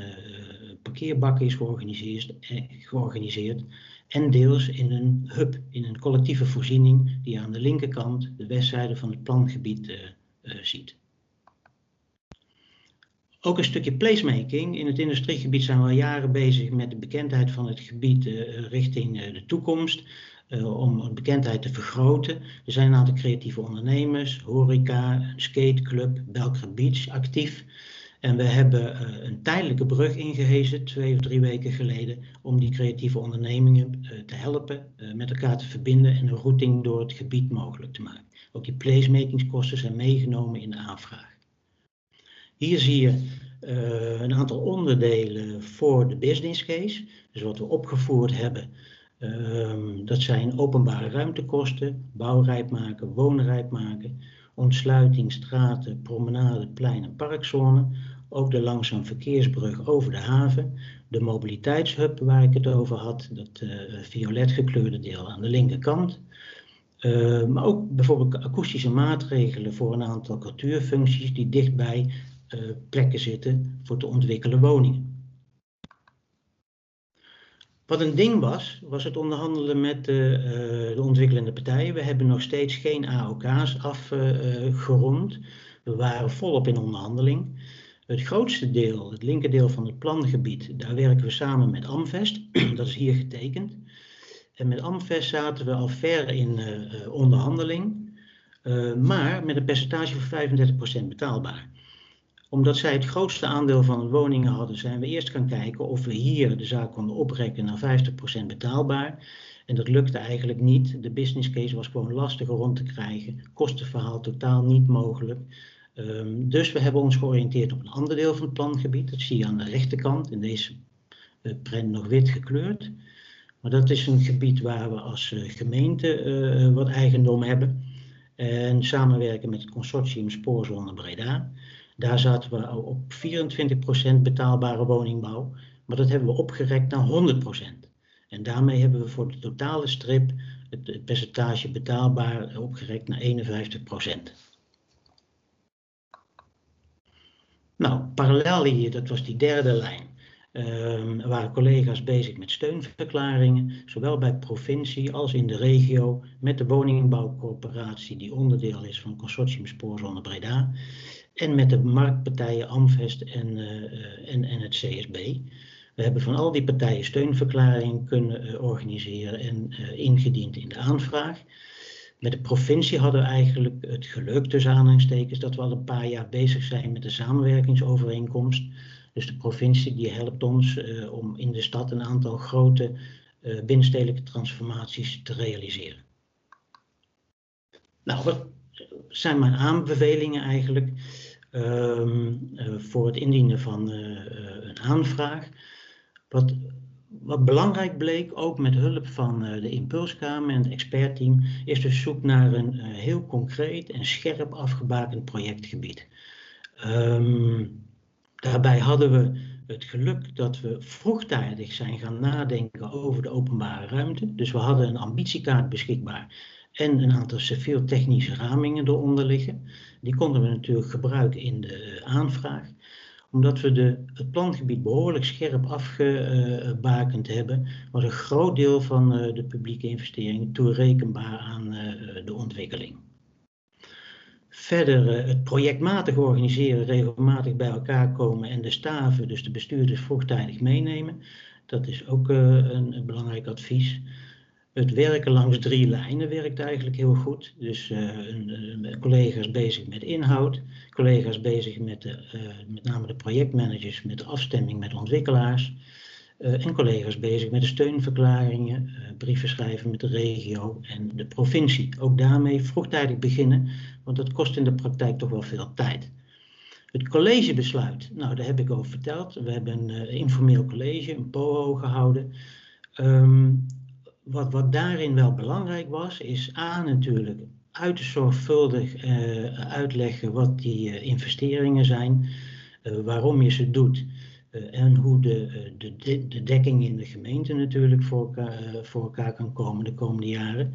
parkeerbakken is georganiseerd, georganiseerd en deels in een hub, in een collectieve voorziening die aan de linkerkant, de westzijde van het plangebied, uh, uh, ziet. Ook een stukje placemaking. In het industriegebied zijn we al jaren bezig met de bekendheid van het gebied uh, richting de toekomst. om de bekendheid te vergroten. Er zijn een aantal creatieve ondernemers, horeca, skateclub, Belgrade Beach actief. En we hebben uh, een tijdelijke brug ingehezen, twee of drie weken geleden, om die creatieve ondernemingen uh, te helpen, uh, met elkaar te verbinden en een routing door het gebied mogelijk te maken. Ook die placemakingskosten zijn meegenomen in de aanvraag. Hier zie je een aantal onderdelen voor de business case. Dus wat we opgevoerd hebben, um, dat zijn openbare ruimtekosten, bouwrijp maken, woonrijp maken, ontsluiting, straten, promenade, plein en. Ook de langzaam verkeersbrug over de haven. De mobiliteitshub waar ik het over had, dat uh, violet gekleurde deel aan de linkerkant. Uh, maar ook bijvoorbeeld akoestische maatregelen voor een aantal cultuurfuncties die dichtbij uh, plekken zitten voor te ontwikkelen woningen. Wat een ding was, was het onderhandelen met de, uh, de ontwikkelende partijen. We hebben nog steeds geen AOK's afgerond. We waren volop in onderhandeling. Het grootste deel, het linkerdeel van het plangebied, daar werken we samen met Amvest. Dat is hier getekend. En met Amvest zaten we al ver in uh, onderhandeling, maar met een percentage van 35% betaalbaar omdat zij het grootste aandeel van de woningen hadden, zijn we eerst gaan kijken of we hier de zaak konden oprekken naar 50% betaalbaar. En dat lukte eigenlijk niet. De business case was gewoon lastiger rond te krijgen. Kostenverhaal totaal niet mogelijk. Um, dus we hebben ons georiënteerd op een ander deel van het plangebied. Dat zie je aan de rechterkant, in deze uh, prent nog wit gekleurd. Maar dat is een gebied waar we als uh, gemeente uh, wat eigendom hebben. En samenwerken met het consortium Spoorzone Breda. Daar zaten we op 24% betaalbare woningbouw, maar dat hebben we opgerekt naar 100%. En daarmee hebben we voor de totale strip het, percentage betaalbaar opgerekt naar 51%. Nou, parallel hier, dat was die derde lijn, uh, waren collega's bezig met steunverklaringen, zowel bij provincie als in de regio, met de woningbouwcorporatie die onderdeel is van Consortium Spoorzone Breda en met de marktpartijen Amvest en, uh, en, en het CSB. We hebben van al die partijen steunverklaringen kunnen uh, organiseren en ingediend in de aanvraag. Met de provincie hadden we eigenlijk het geluk tussen aanhalingstekens dat we al een paar jaar bezig zijn met de samenwerkingsovereenkomst. Dus de provincie die helpt ons om in de stad een aantal grote binnenstedelijke transformaties te realiseren. Nou, wat zijn mijn aanbevelingen eigenlijk? Ehm, voor het indienen van een aanvraag. Wat, wat belangrijk bleek, ook met hulp van de Impulskamer en het expertteam, is de zoek naar een heel concreet en scherp afgebakend projectgebied. Ehm, daarbij hadden we het geluk dat we vroegtijdig zijn gaan nadenken over de openbare ruimte. Dus we hadden een ambitiekaart beschikbaar en een aantal civiel-technische ramingen eronder liggen. Die konden we natuurlijk gebruiken in de aanvraag. Omdat we de, het plangebied behoorlijk scherp afgebakend hebben, was een groot deel van eh, de publieke investeringen toerekenbaar aan eh, de ontwikkeling. Verder eh, het projectmatig organiseren, regelmatig bij elkaar komen en de staven, dus de bestuurders, vroegtijdig meenemen. Dat is ook een belangrijk advies. Het werken langs drie lijnen werkt eigenlijk heel goed. Dus uh, collega's bezig met inhoud, collega's bezig met, de, uh, met name de projectmanagers, met de afstemming met ontwikkelaars. Uh, en collega's bezig met de steunverklaringen, brieven schrijven met de regio en de provincie. Ook daarmee vroegtijdig beginnen, want dat kost in de praktijk toch wel veel tijd. Het collegebesluit, nou daar heb ik over verteld. We hebben een informeel college, een POO gehouden. Um, wat, wat daarin wel belangrijk was, is A natuurlijk uiterst zorgvuldig uh, uitleggen wat die uh, investeringen zijn, uh, waarom je ze doet en hoe de, de, de dekking in de gemeente natuurlijk voor elkaar, voor elkaar kan komen de komende jaren.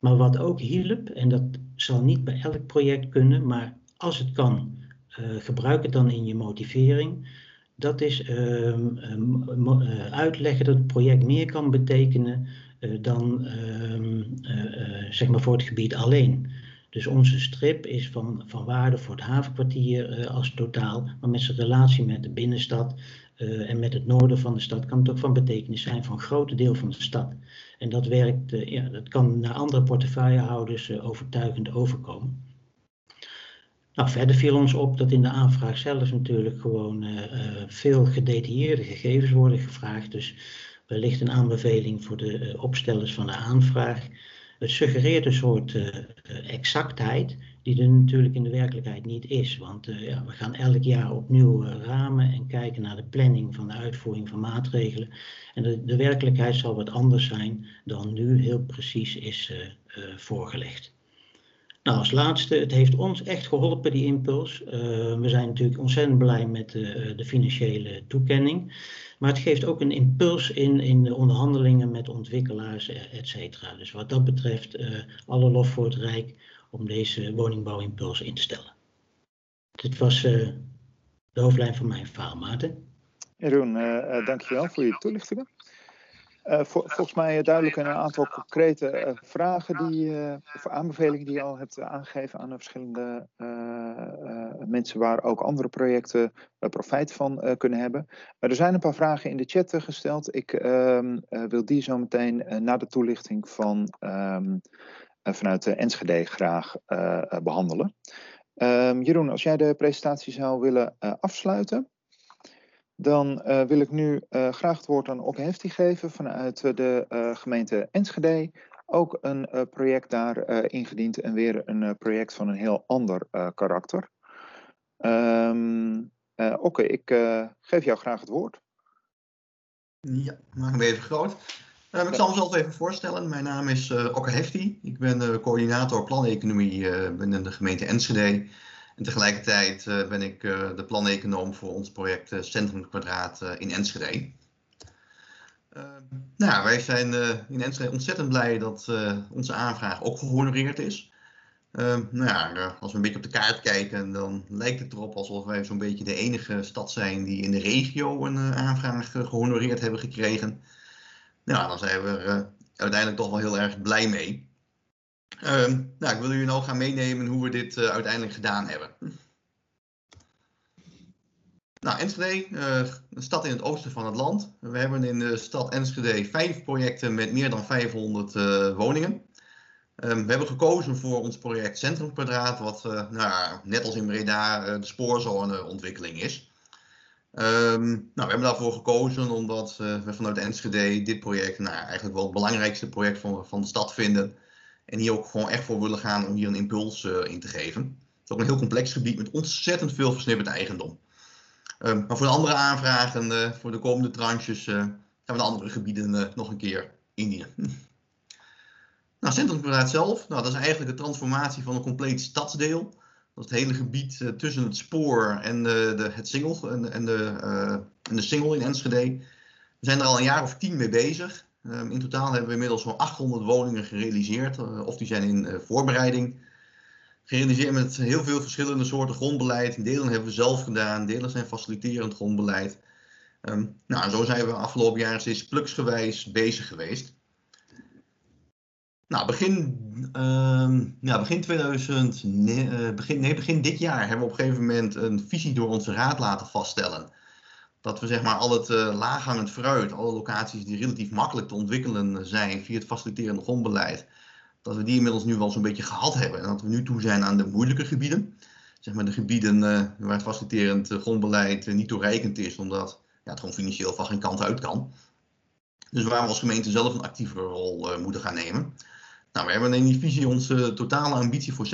Maar wat ook hielp, en dat zal niet bij elk project kunnen, maar als het kan, gebruik het dan in je motivering. Dat is ehm, uitleggen dat het project meer kan betekenen eh, dan ehm, eh, eh, zeg maar voor het gebied alleen. Dus onze strip is van, van waarde voor het havenkwartier als totaal, maar met zijn relatie met de binnenstad en met het noorden van de stad kan het ook van betekenis zijn voor een groot deel van de stad. En dat werkt, ja, dat kan naar andere portefeuillehouders overtuigend overkomen. Nou, verder viel ons op dat in de aanvraag zelf natuurlijk gewoon veel gedetailleerde gegevens worden gevraagd. Dus wellicht een aanbeveling voor de uh, opstellers van de aanvraag. Het suggereert een soort uh, exactheid die er natuurlijk in de werkelijkheid niet is. Want ja, we gaan elk jaar opnieuw ramen en kijken naar de planning van de uitvoering van maatregelen. En de, de werkelijkheid zal wat anders zijn dan nu heel precies is voorgelegd. Nou, als laatste, het heeft ons echt geholpen, die impuls. Uh, we zijn natuurlijk ontzettend blij met de, de financiële toekenning. Maar het geeft ook een impuls in, in de onderhandelingen met ontwikkelaars, et cetera. Dus wat dat betreft, alle lof voor het Rijk om deze woningbouwimpuls in te stellen. Dit was de hoofdlijn van mijn verhaal, Maarten. Jeroen, dankjewel voor je toelichtingen. Uh, volgens mij duidelijk een aantal concrete uh, vragen die, of aanbevelingen die je al hebt aangegeven aan de verschillende mensen waar ook andere projecten profijt van kunnen hebben. er zijn een paar vragen in de chat gesteld. Ik ehm, wil die zo meteen na de toelichting van, um, vanuit de Enschede graag behandelen. Um, Jeroen, als jij de presentatie zou willen afsluiten. Dan uh, wil ik nu uh, graag het woord aan Okke Hefti geven vanuit de uh, gemeente Enschede. Ook een project daar ingediend en weer een project van een heel ander karakter. Um, ik geef jou graag het woord. Ja, maak hem even groot. ik zal mezelf even voorstellen. Mijn naam is Okke Hefti. Ik ben coördinator planeconomie binnen de gemeente Enschede. En tegelijkertijd uh, ben ik uh, de planeconoom voor ons project uh, Centrum Kwadraat in Enschede. nou, wij zijn in Enschede ontzettend blij dat onze aanvraag ook gehonoreerd is. nou ja, als we een beetje op de kaart kijken, dan lijkt het erop alsof wij zo'n beetje de enige stad zijn die in de regio een aanvraag gehonoreerd hebben gekregen. Nou, dan zijn we er uiteindelijk toch wel heel erg blij mee. Uh, nou, ik wil jullie nou gaan meenemen hoe we dit uh, uiteindelijk gedaan hebben. Nou, Enschede, uh, een stad in het oosten van het land. We hebben in de stad Enschede vijf projecten met meer dan 500 uh, woningen. Um, we hebben gekozen voor ons project Centrum Kwadraat, wat nou, net als in Breda de spoorzoneontwikkeling is. Um, nou, we hebben daarvoor gekozen omdat we vanuit Enschede dit project nou, eigenlijk wel het belangrijkste project van de stad vinden. En hier ook gewoon echt voor willen gaan om hier een impuls uh, in te geven. is ook een heel complex gebied met ontzettend veel versnipperd eigendom. Ehm, maar voor de andere aanvragen, voor de komende tranches, gaan we de andere gebieden nog een keer indienen. Nou, zelf, nou, dat is eigenlijk de transformatie van een compleet stadsdeel. Dat is het hele gebied tussen het spoor en de, het single en, en, de, en de single in Enschede. We zijn er al een jaar of tien mee bezig. Um, in totaal hebben we inmiddels zo'n 800 woningen gerealiseerd, uh, of die zijn in voorbereiding. Gerealiseerd met heel veel verschillende soorten grondbeleid. Delen hebben we zelf gedaan, delen zijn faciliterend grondbeleid. Um, nou, zo zijn we afgelopen jaren steeds pluksgewijs bezig geweest. Nou, begin, uh, ja, begin 2000, nee, uh, begin, nee, begin dit jaar hebben we op een gegeven moment een visie door onze raad laten vaststellen. Dat we zeg maar al het uh, laaghangend fruit, alle locaties die relatief makkelijk te ontwikkelen zijn via het faciliterende grondbeleid, dat we die inmiddels nu wel zo'n beetje gehad hebben. En dat we nu toe zijn aan de moeilijke gebieden. Zeg maar de gebieden uh, waar het faciliterend grondbeleid niet toereikend is, omdat ja, het gewoon financieel van geen kant uit kan. Dus waar we als gemeente zelf een actievere rol moeten gaan nemen. Nou, we hebben in die visie onze totale ambitie voor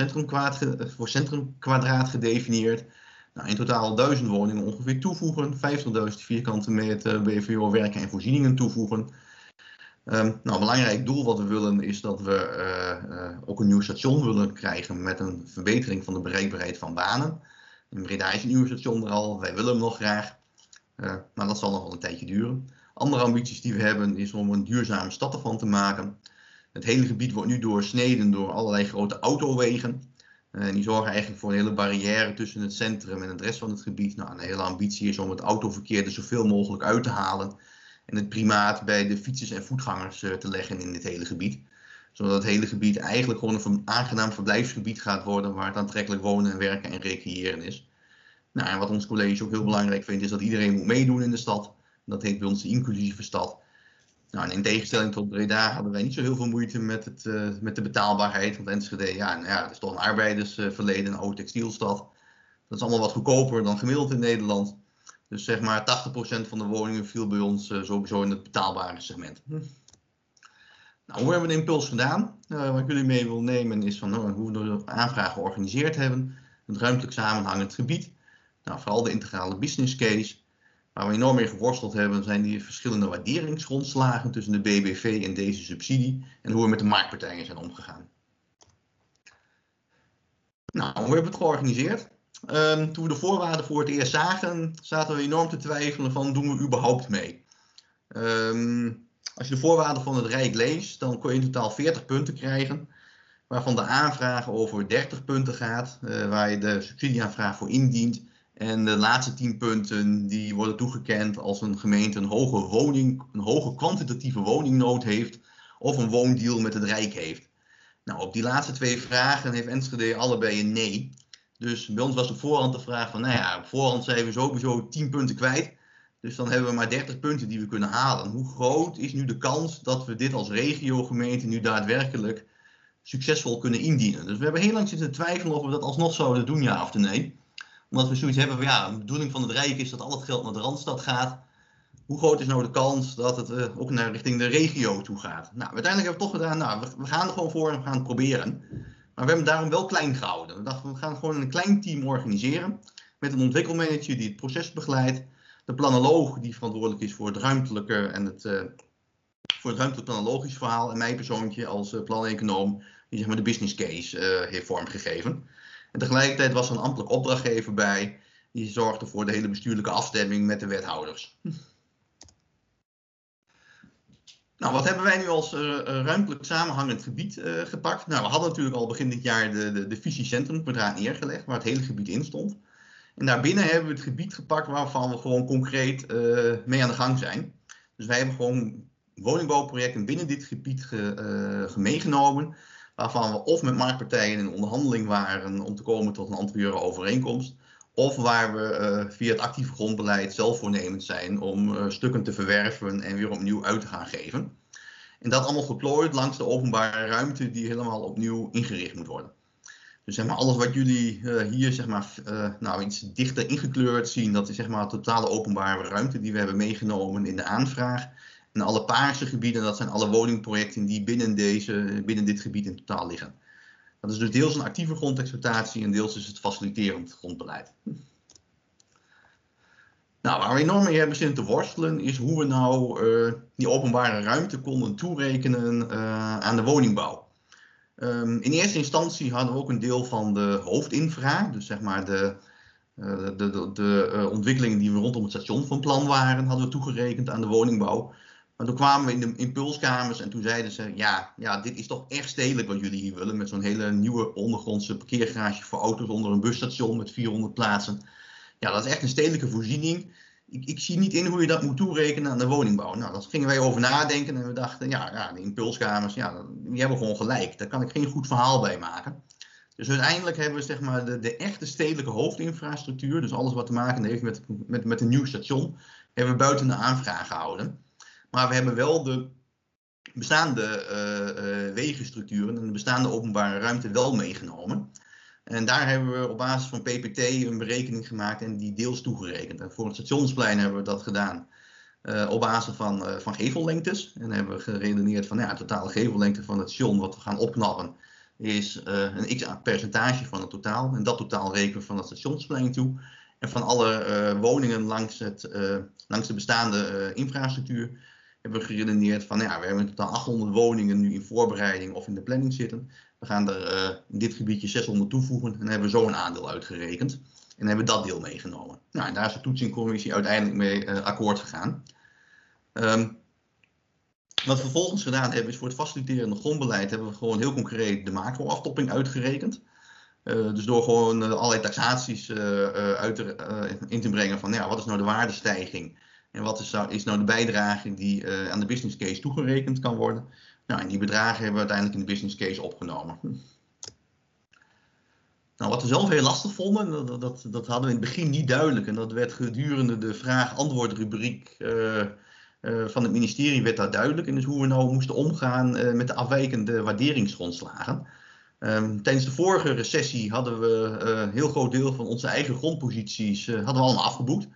voor centrumkwadraat gedefinieerd. Nou, in totaal 1000 woningen ongeveer toevoegen, 50.000 vierkante meter BVO werken en voorzieningen toevoegen. Um, nou, een belangrijk doel wat we willen is dat we uh, uh, ook een nieuw station willen krijgen met een verbetering van de bereikbaarheid van banen. In Breda is een nieuw station er al, wij willen hem nog graag, uh, maar dat zal nog wel een tijdje duren. Andere ambities die we hebben is om een duurzame stad ervan te maken. Het hele gebied wordt nu doorsneden door allerlei grote autowegen. Uh, die zorgen eigenlijk voor een hele barrière tussen het centrum en het rest van het gebied. Nou, een hele ambitie is om het autoverkeer er zoveel mogelijk uit te halen. En het primaat bij de fietsers en voetgangers uh, te leggen in dit hele gebied. Zodat het hele gebied eigenlijk gewoon een aangenaam verblijfsgebied gaat worden. Waar het aantrekkelijk wonen en werken en recreëren is. Nou, en wat ons college ook heel belangrijk vindt is dat iedereen moet meedoen in de stad. Dat heet bij ons de inclusieve stad. Nou, in tegenstelling tot Breda hadden wij niet zo heel veel moeite met, het, uh, met de betaalbaarheid. Want Enschede, ja, nou ja, het is toch een arbeidersverleden, een oude textielstad. Dat is allemaal wat goedkoper dan gemiddeld in Nederland. Dus zeg maar 80% van de woningen viel bij ons uh, sowieso in het betaalbare segment. Hm. Nou, hoe hebben we de impuls gedaan? Uh, wat ik jullie mee wil nemen is van uh, hoe we de aanvraag georganiseerd hebben. Het ruimtelijk samenhangend gebied. Nou, vooral de integrale business case. Waar we enorm mee geworsteld hebben, zijn die verschillende waarderingsgrondslagen tussen de BBV en deze subsidie en hoe we met de marktpartijen zijn omgegaan. Nou, hoe hebben we het georganiseerd? Um, toen we de voorwaarden voor het eerst zagen, zaten we enorm te twijfelen van doen we überhaupt mee. Um, als je de voorwaarden van het Rijk leest, dan kun je in totaal 40 punten krijgen, waarvan de aanvraag over 30 punten gaat, uh, waar je de subsidieaanvraag voor indient en de laatste tien punten die worden toegekend als een gemeente een hoge, woning, een hoge kwantitatieve woningnood heeft of een woondeal met het Rijk heeft. Nou, op die laatste twee vragen heeft Enschede allebei een nee. Dus bij ons was op voorhand de vraag van, nou ja, op voorhand zijn we sowieso 10 punten kwijt. Dus dan hebben we maar 30 punten die we kunnen halen. Hoe groot is nu de kans dat we dit als regiogemeente nu daadwerkelijk succesvol kunnen indienen? Dus we hebben heel lang zitten twijfelen of we dat alsnog zouden doen, ja of nee omdat we zoiets hebben van ja, de bedoeling van het Rijk is dat al het geld naar de Randstad gaat. Hoe groot is nou de kans dat het uh, ook naar richting de regio toe gaat? Nou, uiteindelijk hebben we toch gedaan, nou, we, gaan er gewoon voor en we gaan het proberen. Maar we hebben daarom wel klein gehouden. We dachten, we gaan gewoon een klein team organiseren. Met een ontwikkelmanager die het proces begeleidt. De planoloog die verantwoordelijk is voor het ruimtelijke en het, uh, voor het ruimtelijk planologisch verhaal. En mijn persoontje als uh, planeconoom die zeg maar de business case heeft vormgegeven. En tegelijkertijd was er een ambtelijk opdrachtgever bij, die zorgde voor de hele bestuurlijke afstemming met de wethouders. Nou, wat hebben wij nu als uh, ruimtelijk samenhangend gebied uh, gepakt? Nou, we hadden natuurlijk al begin dit jaar de, de, de visie centrumkwadraat neergelegd, waar het hele gebied in stond. En daarbinnen hebben we het gebied gepakt waarvan we gewoon concreet mee aan de gang zijn. Dus wij hebben gewoon woningbouwprojecten binnen dit gebied ge, meegenomen waarvan we of met marktpartijen in onderhandeling waren om te komen tot een anterieure overeenkomst, of waar we uh, via het actieve grondbeleid zelf voornemend zijn om uh, stukken te verwerven en weer opnieuw uit te gaan geven. En dat allemaal geplooid langs de openbare ruimte die helemaal opnieuw ingericht moet worden. Dus zeg maar, alles wat jullie uh, hier zeg maar, nou, iets dichter ingekleurd zien, dat is zeg maar, de totale openbare ruimte die we hebben meegenomen in de aanvraag. En alle paarse gebieden, dat zijn alle woningprojecten die binnen, deze, binnen dit gebied in totaal liggen. Dat is dus deels een actieve grondexploitatie en deels is het faciliterend grondbeleid. Nou, waar we enorm mee hebben zitten te worstelen is hoe we nou uh, die openbare ruimte konden toerekenen uh, aan de woningbouw. Um, in eerste instantie hadden we ook een deel van de hoofdinfra, dus zeg maar de, uh, de, de, de ontwikkelingen die we rondom het station van plan waren, hadden we toegerekend aan de woningbouw. Maar toen kwamen we in de impulskamers en toen zeiden ze, ja, ja dit is toch echt stedelijk wat jullie hier willen, met zo'n hele nieuwe ondergrondse parkeergarage voor auto's onder een busstation met 400 plaatsen ja, dat is echt een stedelijke voorziening. Ik, ik, zie niet in hoe je dat moet toerekenen aan de woningbouw. Nou, daar gingen wij over nadenken en we dachten, ja, ja de impulskamers, ja, die hebben gewoon gelijk. Daar kan ik geen goed verhaal bij maken. Dus uiteindelijk hebben we zeg maar, de, de echte stedelijke hoofdinfrastructuur, dus alles wat te maken heeft met, met, met een nieuw station, hebben we buiten de aanvraag gehouden. Maar we hebben wel de bestaande uh, uh, wegenstructuren en de bestaande openbare ruimte wel meegenomen. En daar hebben we op basis van PPT een berekening gemaakt en die deels toegerekend. En voor het stationsplein hebben we dat gedaan uh, op basis van, van gevellengtes. En hebben we geredeneerd van ja, de totale gevellengte van het station wat we gaan opknappen is een x percentage van het totaal. En dat totaal rekenen we van het stationsplein toe. En van alle woningen langs, het, langs de bestaande infrastructuur hebben we geredeneerd van ja, we hebben in totaal 800 woningen nu in voorbereiding of in de planning zitten. We gaan er uh, in dit gebiedje 600 toevoegen en hebben zo een aandeel uitgerekend. En hebben dat deel meegenomen. Nou, en daar is de toetsingcommissie uiteindelijk mee uh, akkoord gegaan. Um, wat we vervolgens gedaan hebben is voor het faciliterende grondbeleid hebben we gewoon heel concreet de macro-aftopping uitgerekend. Uh, dus door gewoon allerlei taxaties uit te, in te brengen van ja, wat is nou de waardestijging en wat is nou, is nou de bijdrage die aan de business case toegerekend kan worden. Nou, en die bedragen hebben we uiteindelijk in de business case opgenomen. Nou, wat we zelf heel lastig vonden, dat, dat, hadden we in het begin niet duidelijk. En dat werd gedurende de vraag-antwoord rubriek uh, uh, van het ministerie werd dat duidelijk. En dus hoe we nou moesten omgaan met de afwijkende waarderingsgrondslagen. Um, tijdens de vorige recessie hadden we een heel groot deel van onze eigen grondposities hadden we allemaal afgeboekt.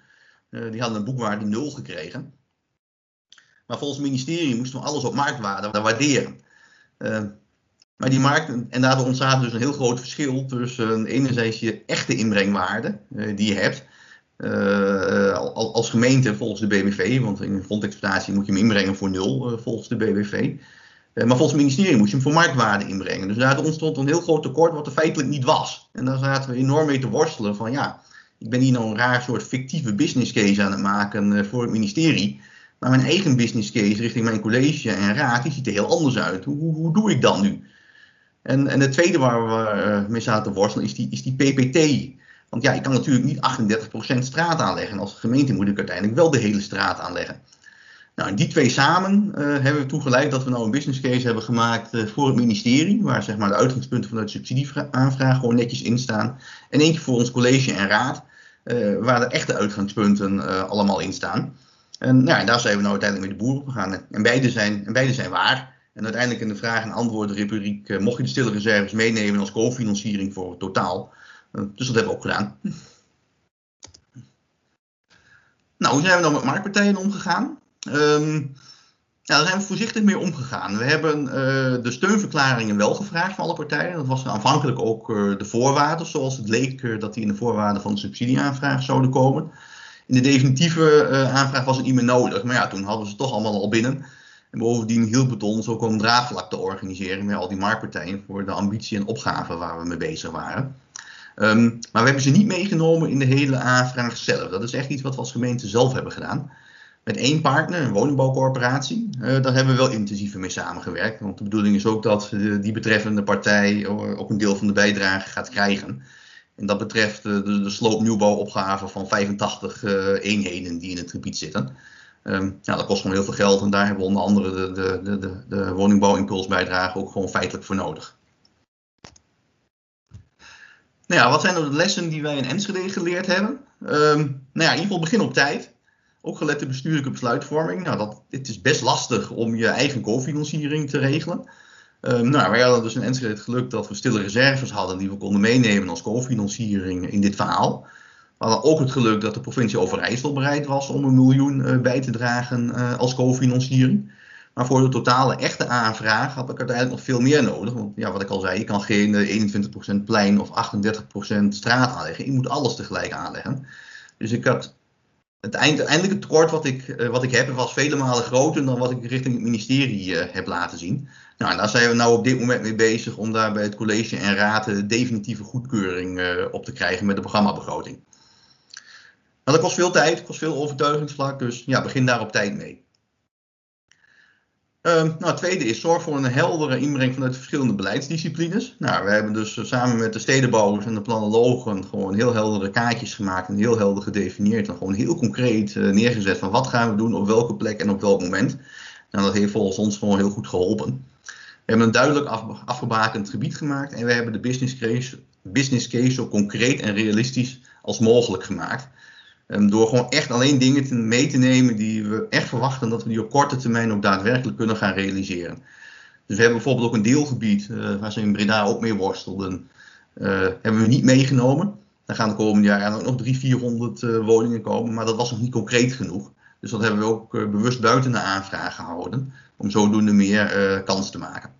Die hadden een boekwaarde nul gekregen. Maar volgens het ministerie moesten we alles op marktwaarde waarderen. Uh, maar die markt, en daardoor ontstaat dus een heel groot verschil tussen enerzijds je echte inbrengwaarde uh, die je hebt. Als gemeente volgens de BBV, want in grondexploitatie moet je hem inbrengen voor nul volgens de BBV. maar volgens het ministerie moest je hem voor marktwaarde inbrengen. Dus daardoor ontstond een heel groot tekort wat er feitelijk niet was. En daar zaten we enorm mee te worstelen van ja, ik ben hier nou een raar soort fictieve business case aan het maken voor het ministerie. Maar mijn eigen business case richting mijn college en raad, die ziet er heel anders uit. Hoe, hoe, doe ik dat nu? En, en het tweede waar we uh, mee zaten te worstelen is die, is die PPT. Want ja, ik kan natuurlijk niet 38% straat aanleggen. Als gemeente moet ik uiteindelijk wel de hele straat aanleggen. Nou, die twee samen uh, hebben we toegeleid dat we nou een business case hebben gemaakt voor het ministerie. Waar zeg maar, de uitgangspunten vanuit subsidieaanvraag gewoon netjes in staan. En eentje voor ons college en raad. Waar de echte uitgangspunten allemaal in staan. En nou, daar zijn we nou uiteindelijk met de boeren op gegaan. En beide zijn, en beide zijn waar. En uiteindelijk in de vraag- en antwoorden-rubriek uh, mocht je de stille reserves meenemen als cofinanciering voor het totaal. Dus dat hebben we ook gedaan. Nou, hoe zijn we dan met marktpartijen omgegaan? Um, nou, daar zijn we voorzichtig mee omgegaan. We hebben uh, de steunverklaringen wel gevraagd van alle partijen. Dat was aanvankelijk ook de voorwaarden, zoals het leek dat die in de voorwaarden van de subsidieaanvraag zouden komen. In de definitieve aanvraag was het niet meer nodig. Maar ja, toen hadden ze toch allemaal al binnen. En bovendien hielp het ons ook om draagvlak te organiseren met al die marktpartijen voor de ambitie en opgave waar we mee bezig waren. Um, maar we hebben ze niet meegenomen in de hele aanvraag zelf. Dat is echt iets wat we als gemeente zelf hebben gedaan. Met één partner, een woningbouwcorporatie, uh, daar hebben we wel intensiever mee samengewerkt. Want de bedoeling is ook dat uh, die betreffende partij ook een deel van de bijdrage gaat krijgen. En dat betreft de, de, sloopnieuwbouwopgave van 85 uh, eh, eenheden die in het gebied zitten. Um, ja, dat kost gewoon heel veel geld en daar hebben we onder andere de, de, de, de, woningbouwimpulsbijdrage ook gewoon feitelijk voor nodig. Nou ja, wat zijn nou de lessen die wij in Enschede geleerd hebben? Um, nou ja, in ieder geval begin op tijd. Ook gelet de bestuurlijke besluitvorming. Nou, dat, het is best lastig om je eigen cofinanciering te regelen. Um, nou, wij hadden dus in Enschede het geluk dat we stille reserves hadden die we konden meenemen als cofinanciering in dit verhaal. We hadden ook het geluk dat de provincie Overijssel bereid was om een miljoen uh, bij te dragen uh, als cofinanciering. Maar voor de totale echte aanvraag had ik uiteindelijk nog veel meer nodig. Want ja, wat ik al zei, je kan geen 21% plein of 38% straat aanleggen. Je moet alles tegelijk aanleggen. Dus ik had het eindelijke tekort wat ik, wat ik heb, was vele malen groter dan wat ik richting het ministerie heb laten zien. Nou, daar zijn we nou op dit moment mee bezig om daar bij het college en raad de definitieve goedkeuring op te krijgen met de programmabegroting. Maar dat kost veel tijd, kost veel overtuigingsvlak, dus ja, begin daar op tijd mee. Uh, nou, het tweede is zorg voor een heldere inbreng vanuit verschillende beleidsdisciplines. Nou, we hebben dus samen met de stedenbouwers en de planologen gewoon heel heldere kaartjes gemaakt en heel helder gedefinieerd en gewoon heel concreet uh, neergezet van wat gaan we doen, op welke plek en op welk moment. Nou, dat heeft volgens ons gewoon heel goed geholpen. We hebben een duidelijk af, afgebakend gebied gemaakt en we hebben de business case, business case zo concreet en realistisch als mogelijk gemaakt. Um, door gewoon echt alleen dingen te, mee te nemen die we echt verwachten dat we die op korte termijn ook daadwerkelijk kunnen gaan realiseren. Dus we hebben bijvoorbeeld ook een deelgebied uh, waar ze in Breda ook mee worstelden. Uh, hebben we niet meegenomen. Daar gaan de komende jaren ook nog 300, 400 uh, woningen komen, maar dat was nog niet concreet genoeg. Dus dat hebben we ook bewust buiten de aanvraag gehouden, om zodoende meer kans te maken.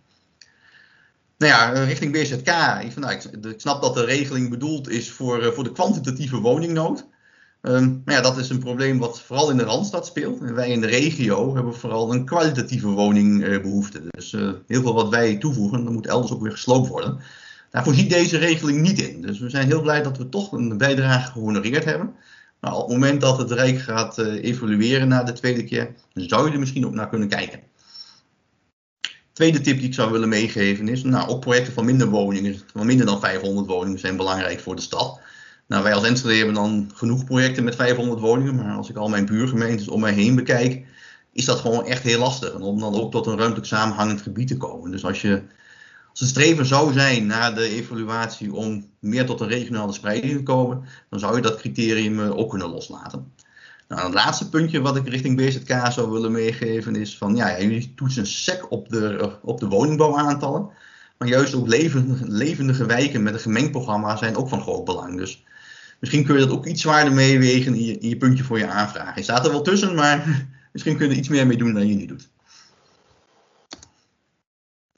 Nou ja, richting BZK. Ik, nou, ik, snap dat de regeling bedoeld is voor, voor de kwantitatieve woningnood. Maar ja, dat is een probleem wat vooral in de Randstad speelt. En wij in de regio hebben vooral een kwalitatieve woningbehoefte. Dus uh, heel veel wat wij toevoegen, dan moet elders ook weer gesloopt worden. Daarvoor ziet deze regeling niet in. Dus we zijn heel blij dat we toch een bijdrage gehonoreerd hebben. Maar op het moment dat het Rijk gaat uh, evalueren na de tweede keer, zou je er misschien ook naar kunnen kijken. Tweede tip die ik zou willen meegeven is, nou, ook projecten van minder woningen, van minder dan 500 woningen zijn belangrijk voor de stad. Nou, wij als Enschede hebben dan genoeg projecten met 500 woningen, maar als ik al mijn buurgemeentes om mij heen bekijk, is dat gewoon echt heel lastig. En om dan ook tot een ruimtelijk samenhangend gebied te komen. Dus als je als het streven zou zijn na de evaluatie om meer tot een regionale spreiding te komen, dan zou je dat criterium eh, ook kunnen loslaten. Nou, het laatste puntje wat ik richting BZK zou willen meegeven is van ja, jullie toetsen SEC op de, op de woningbouwaantallen. Maar juist ook levendige, levendige wijken met een gemengd programma zijn ook van groot belang. Dus Misschien kun je dat ook iets zwaarder meewegen in je, je puntje voor je aanvraag. Je staat er wel tussen, maar misschien kun je er iets meer mee doen dan je nu doet.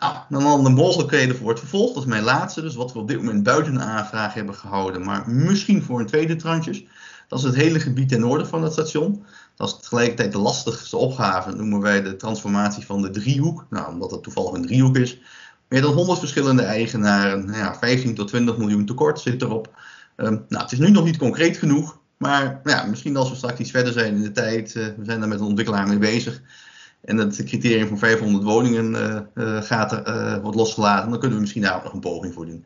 Nou, dan de mogelijkheden voor het vervolg. Dat is mijn laatste. Dus wat we op dit moment buiten de aanvraag hebben gehouden. Maar misschien voor een tweede tranches. Dat is het hele gebied ten noorden van het station. Dat is tegelijkertijd de lastigste opgave. Noemen wij de transformatie van de driehoek. Nou, omdat het toevallig een driehoek is. Meer dan 100 verschillende eigenaren. Nou ja, 15 tot 20 miljoen tekort zit erop. Um, nou, het is nu nog niet concreet genoeg, maar ja, misschien als we straks iets verder zijn in de tijd, uh, we zijn daar met een ontwikkelaar mee bezig, en het criterium van 500 woningen uh, uh, gaat er, wordt losgelaten, dan kunnen we misschien daar ook nog een poging voor doen.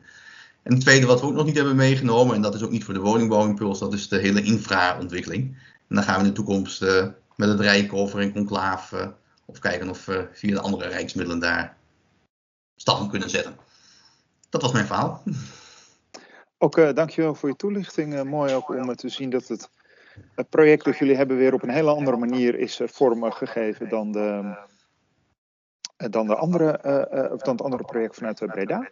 En het tweede wat we ook nog niet hebben meegenomen, en dat is ook niet voor de woningbouwimpuls, dat is de hele infraontwikkeling. En dan gaan we in de toekomst met het Rijk over in conclaaf of kijken of we via de andere rijksmiddelen daar stappen kunnen zetten. Dat was mijn verhaal. Ook uh, dankjewel voor je toelichting. Uh, mooi ook om te zien dat het, project dat jullie hebben weer op een hele andere manier is uh, vorm gegeven dan, de, dan, de andere, of dan het andere project vanuit Breda.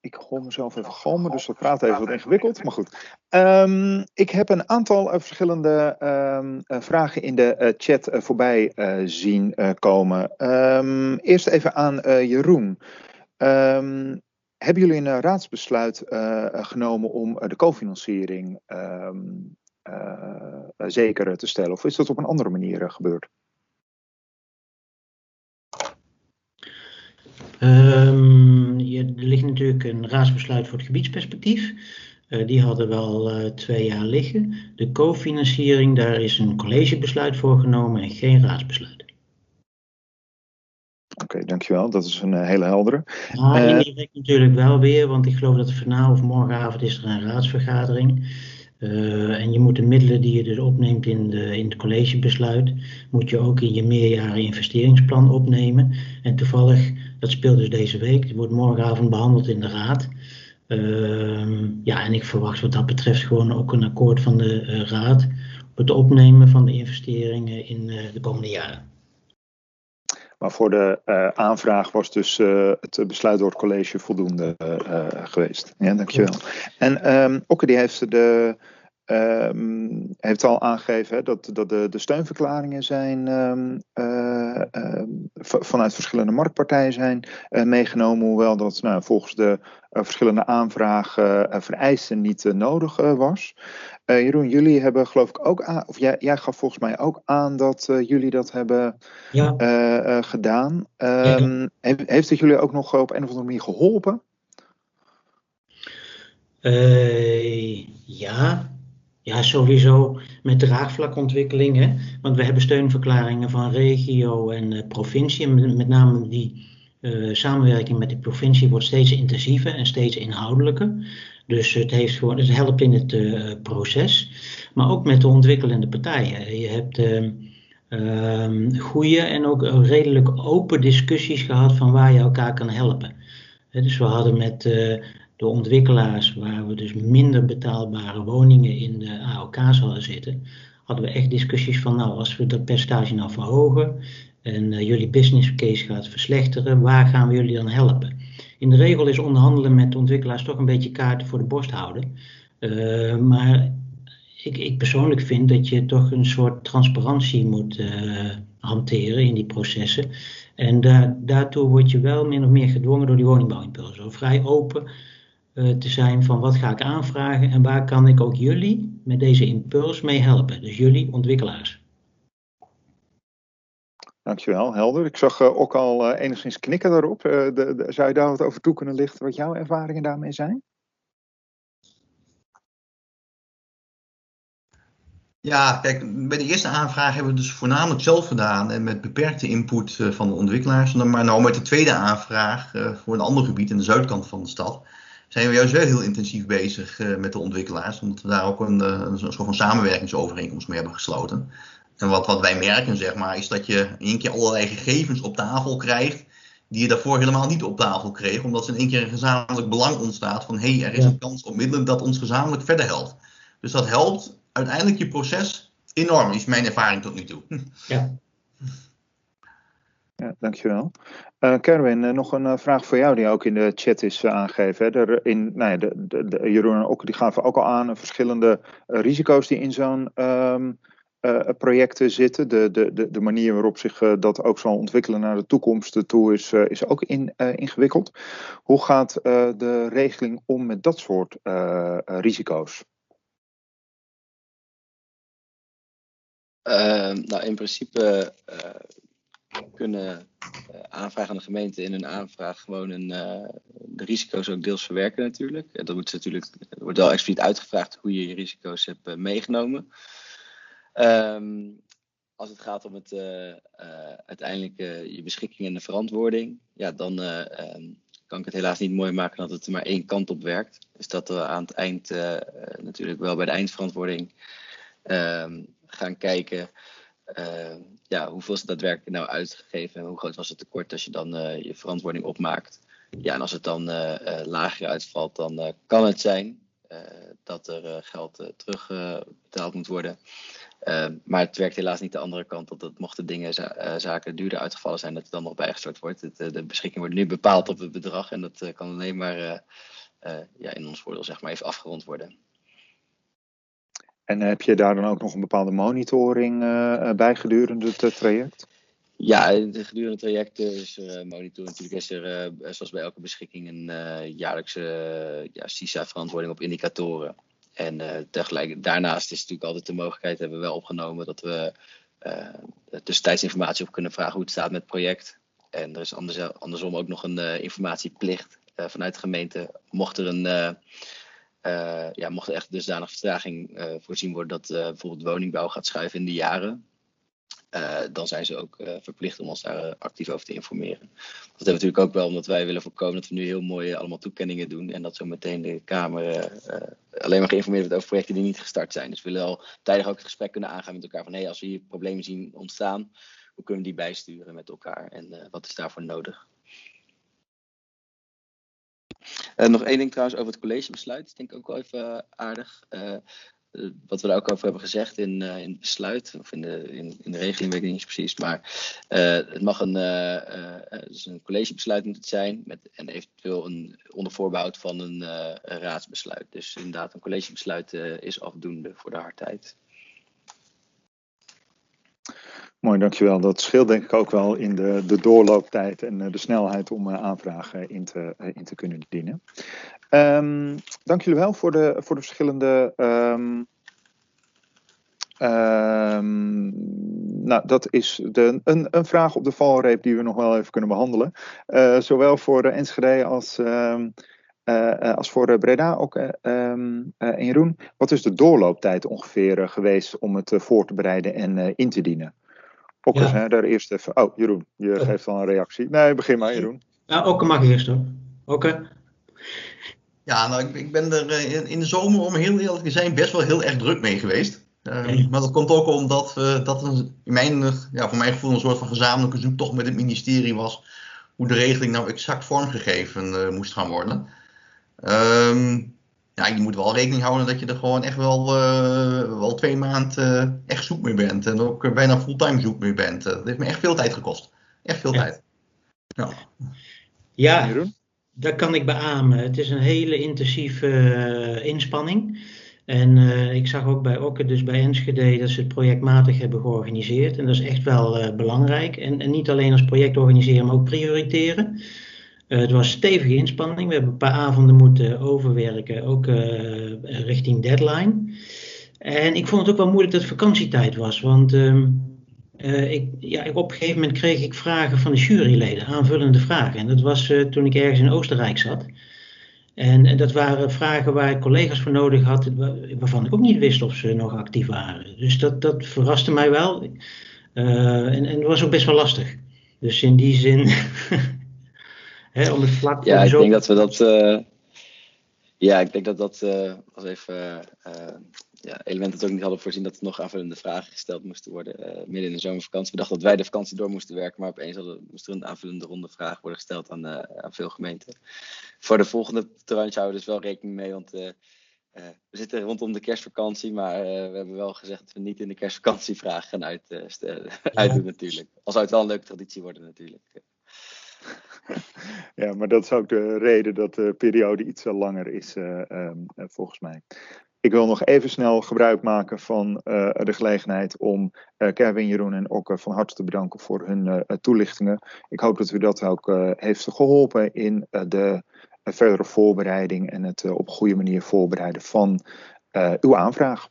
Ik hoor mezelf even galmen, dus dat praat even wat ingewikkeld. Maar goed. Um, ik heb een aantal verschillende um, vragen in de chat voorbij zien komen. Um, eerst even aan Jeroen. Hebben jullie een eh, raadsbesluit uh, genomen om de cofinanciering um, zeker te stellen? Of is dat op een andere manier gebeurd? Ja, er ligt natuurlijk een raadsbesluit voor het gebiedsperspectief. Die hadden we al twee jaar liggen. De cofinanciering, daar is een collegebesluit voor genomen en geen raadsbesluit. Oké, okay, dankjewel. Dat is een uh, hele heldere. Nou, uh, indirect natuurlijk wel weer, want ik geloof dat vanavond of morgenavond is er een raadsvergadering. Uh, en je moet de middelen die je dus opneemt in, de, in het collegebesluit, moet je ook in je meerjaren investeringsplan opnemen. En toevallig, dat speelt dus deze week, die wordt morgenavond behandeld in de raad. Uh, ja, en ik verwacht wat dat betreft gewoon ook een akkoord van de raad op het opnemen van de investeringen in de komende jaren. Maar voor de uh, aanvraag was dus uh, het besluit door het college voldoende uh, geweest. Ja, dankjewel. En um, Okke die heeft, de, um, heeft al aangegeven dat, dat de, de steunverklaringen zijn um, vanuit verschillende marktpartijen zijn meegenomen, hoewel dat nou, volgens de verschillende aanvragen vereisten niet nodig was. Jeroen, jullie hebben geloof ik ook aan, of jij, jij gaf volgens mij ook aan dat jullie dat hebben ja. gedaan. Um, heeft, heeft het jullie ook nog op een of andere manier geholpen? ja, ja, sowieso met draagvlakontwikkeling. Hè? Want we hebben steunverklaringen van regio en provincie. Met name die uh, samenwerking met de provincie wordt steeds intensiever en steeds inhoudelijker. Dus het, heeft voor, het helpt in het uh, proces. Maar ook met de ontwikkelende partijen. Je hebt uh, goede en ook redelijk open discussies gehad van waar je elkaar kan helpen. dus we hadden met de ontwikkelaars, waar we dus minder betaalbare woningen in de AOK zouden zitten, hadden we echt discussies van, nou, als we dat percentage nou verhogen en uh, jullie business case gaat verslechteren, waar gaan we jullie dan helpen? In de regel is onderhandelen met ontwikkelaars toch een beetje kaarten voor de borst houden. Uh, maar ik, ik, persoonlijk vind dat je toch een soort transparantie moet uh, hanteren in die processen. En da daartoe word je wel min of meer gedwongen door die woningbouwimpuls. Vrij open uh, te zijn van wat ga ik aanvragen en waar kan ik ook jullie met deze impuls mee helpen. Dus jullie ontwikkelaars. Dankjewel, helder. Ik zag uh, ook al uh, enigszins knikken daarop. De, de, zou je daar wat over toe kunnen lichten wat jouw ervaringen daarmee zijn? Ja, kijk, bij de eerste aanvraag hebben we dus voornamelijk zelf gedaan en met beperkte input van de ontwikkelaars. Maar nou met de tweede aanvraag voor een ander gebied in de zuidkant van de stad, zijn we juist wel heel intensief bezig met de ontwikkelaars, omdat we daar ook een, een soort van samenwerkingsovereenkomst mee hebben gesloten. En wat, wat wij merken, zeg maar, is dat je in één keer allerlei gegevens op tafel krijgt, die je daarvoor helemaal niet op tafel kreeg, omdat er in één keer een gezamenlijk belang ontstaat van hé, hey, er is een kans op middelen dat ons gezamenlijk verder helpt. Dus dat helpt uiteindelijk je proces enorm, is mijn ervaring tot nu toe. Ja. Ja, dankjewel. Uh, Kerwin, uh, nog een uh, vraag voor jou die ook in de chat is aangegeven. Hè. Er in, nou ja, de, de, de, Jeroen en ook, die gaven ook al aan verschillende risico's die in zo'n um, projecten zitten. De, de, de, de manier waarop zich dat ook zal ontwikkelen naar de toekomst toe is, is ook in, ingewikkeld. Hoe gaat de regeling om met dat soort risico's? Nou, in principe kunnen aanvragen aan de gemeente in een aanvraag gewoon een, de risico's ook deels verwerken natuurlijk. Dat wordt natuurlijk, er wordt wel expliciet uitgevraagd hoe je je risico's hebt meegenomen. Um, als het gaat om het uiteindelijk je beschikking en de verantwoording, ja, dan um, kan ik het helaas niet mooi maken dat het er maar één kant op werkt. Dus dat we aan het eind natuurlijk wel bij de eindverantwoording um, gaan kijken ja, hoeveel is daadwerkelijk nou uitgegeven en hoe groot was het tekort als je dan je verantwoording opmaakt. Ja, en als het dan lager uitvalt, dan kan het zijn dat er geld terugbetaald moet worden. Maar het werkt helaas niet de andere kant op. Dat mochten dingen, zaken duurder uitgevallen zijn, dat het dan nog bijgestort wordt. Het, de beschikking wordt nu bepaald op het bedrag en dat kan alleen maar ja, in ons voordeel zeg maar, even afgerond worden. En heb je daar dan ook nog een bepaalde monitoring bij gedurende het traject? Ja, gedurende het traject is er uh, monitoring. Natuurlijk is er, uh, zoals bij elke beschikking, een jaarlijkse ja, CISA-verantwoording op indicatoren. En tegelijk, daarnaast is natuurlijk altijd de mogelijkheid, hebben we wel opgenomen, dat we tussentijds informatie op kunnen vragen hoe het staat met het project. En er is anders, andersom ook nog een informatieplicht vanuit de gemeente. Mocht er een uh, ja, mocht er echt dusdanig vertraging uh, voorzien worden dat uh, bijvoorbeeld woningbouw gaat schuiven in de jaren, dan zijn ze ook verplicht om ons daar actief over te informeren. Dat hebben we natuurlijk ook wel omdat wij willen voorkomen dat we nu heel mooi allemaal toekenningen doen en dat zo meteen de Kamer alleen maar geïnformeerd wordt over projecten die niet gestart zijn. Dus we willen al tijdig ook het gesprek kunnen aangaan met elkaar van hé, als we hier problemen zien ontstaan, hoe kunnen we die bijsturen met elkaar en wat is daarvoor nodig? Uh, nog één ding trouwens over het collegebesluit. Dat denk ik ook wel even aardig. Wat we daar ook over hebben gezegd in, in het besluit, of in de, in, in de regeling, weet ik niet precies. Maar het mag een, dus een collegebesluit moet het zijn. Met, en eventueel een, onder voorbehoud van een, een raadsbesluit. Dus inderdaad, een collegebesluit is afdoende voor de hardheid. Mooi, dankjewel. Dat scheelt denk ik ook wel in de, de doorlooptijd en de snelheid om aanvragen in te, in te kunnen dienen. Um, dank jullie wel voor de, voor de verschillende um, Um, nou, dat is de, een, een, vraag op de valreep die we nog wel even kunnen behandelen. Uh, zowel voor Enschede als, uh, als voor Breda ook. en Jeroen, wat is de doorlooptijd ongeveer geweest om het voor te bereiden en in te dienen? Ja. hè, daar eerst even. Oh, Jeroen, je geeft al een reactie. Nee, begin maar, Jeroen. Ja, Oké mag eerst hoor. Oké. Ja, nou, ik, ik ben er in, in de zomer, om heel eerlijk te zijn, best wel heel erg druk mee geweest. Uh, maar dat komt ook omdat uh, dat een, in mijn, ja, voor mijn gevoel een soort van gezamenlijke zoektocht met het ministerie was. Hoe de regeling nou exact vormgegeven uh, moest gaan worden. Um, ja, je moet wel rekening houden dat je er gewoon echt wel, wel twee maanden echt zoek mee bent. En ook bijna fulltime zoek mee bent. dat heeft me echt veel tijd gekost. Echt veel ja. tijd. Ja, ja dat kan ik beamen. Het is een hele intensieve inspanning. En uh, ik zag ook bij Okke, dus bij Enschede, dat ze het projectmatig hebben georganiseerd. En dat is echt wel uh, belangrijk. En, niet alleen als project organiseren, maar ook prioriteren. Het was stevige inspanning. We hebben een paar avonden moeten overwerken, ook richting deadline. En ik vond het ook wel moeilijk dat het vakantietijd was. Want ehm, ik, ja, op een gegeven moment kreeg ik vragen van de juryleden, aanvullende vragen. En dat was toen ik ergens in Oostenrijk zat. En, en, dat waren vragen waar ik collega's voor nodig had, waarvan ik ook niet wist of ze nog actief waren. Dus dat, dat verraste mij wel. Uh, en, en het was ook best wel lastig. Dus in die zin, hè, om het vlak Ja, ik zo... denk dat we dat. Ja, ik denk dat dat was even ja, element dat ook niet hadden voorzien dat er nog aanvullende vragen gesteld moesten worden uh, midden in de zomervakantie. We dachten dat wij de vakantie door moesten werken, maar opeens hadden, moest er een aanvullende ronde vragen worden gesteld aan, uh, aan veel gemeenten. Voor de volgende tranche houden we dus wel rekening mee, want uh, we zitten rondom de kerstvakantie, maar we hebben wel gezegd dat we niet in de kerstvakantie vragen gaan uit, uitdoen natuurlijk. Al zou het wel een leuke traditie worden natuurlijk. Ja, maar dat is ook de reden dat de periode iets langer is, um, volgens mij. Ik wil nog even snel gebruik maken van uh, de gelegenheid om uh, Kevin, Jeroen en Okke van harte te bedanken voor hun uh, toelichtingen. Ik hoop dat u dat ook heeft geholpen in de verdere voorbereiding en het op goede manier voorbereiden van uw aanvraag.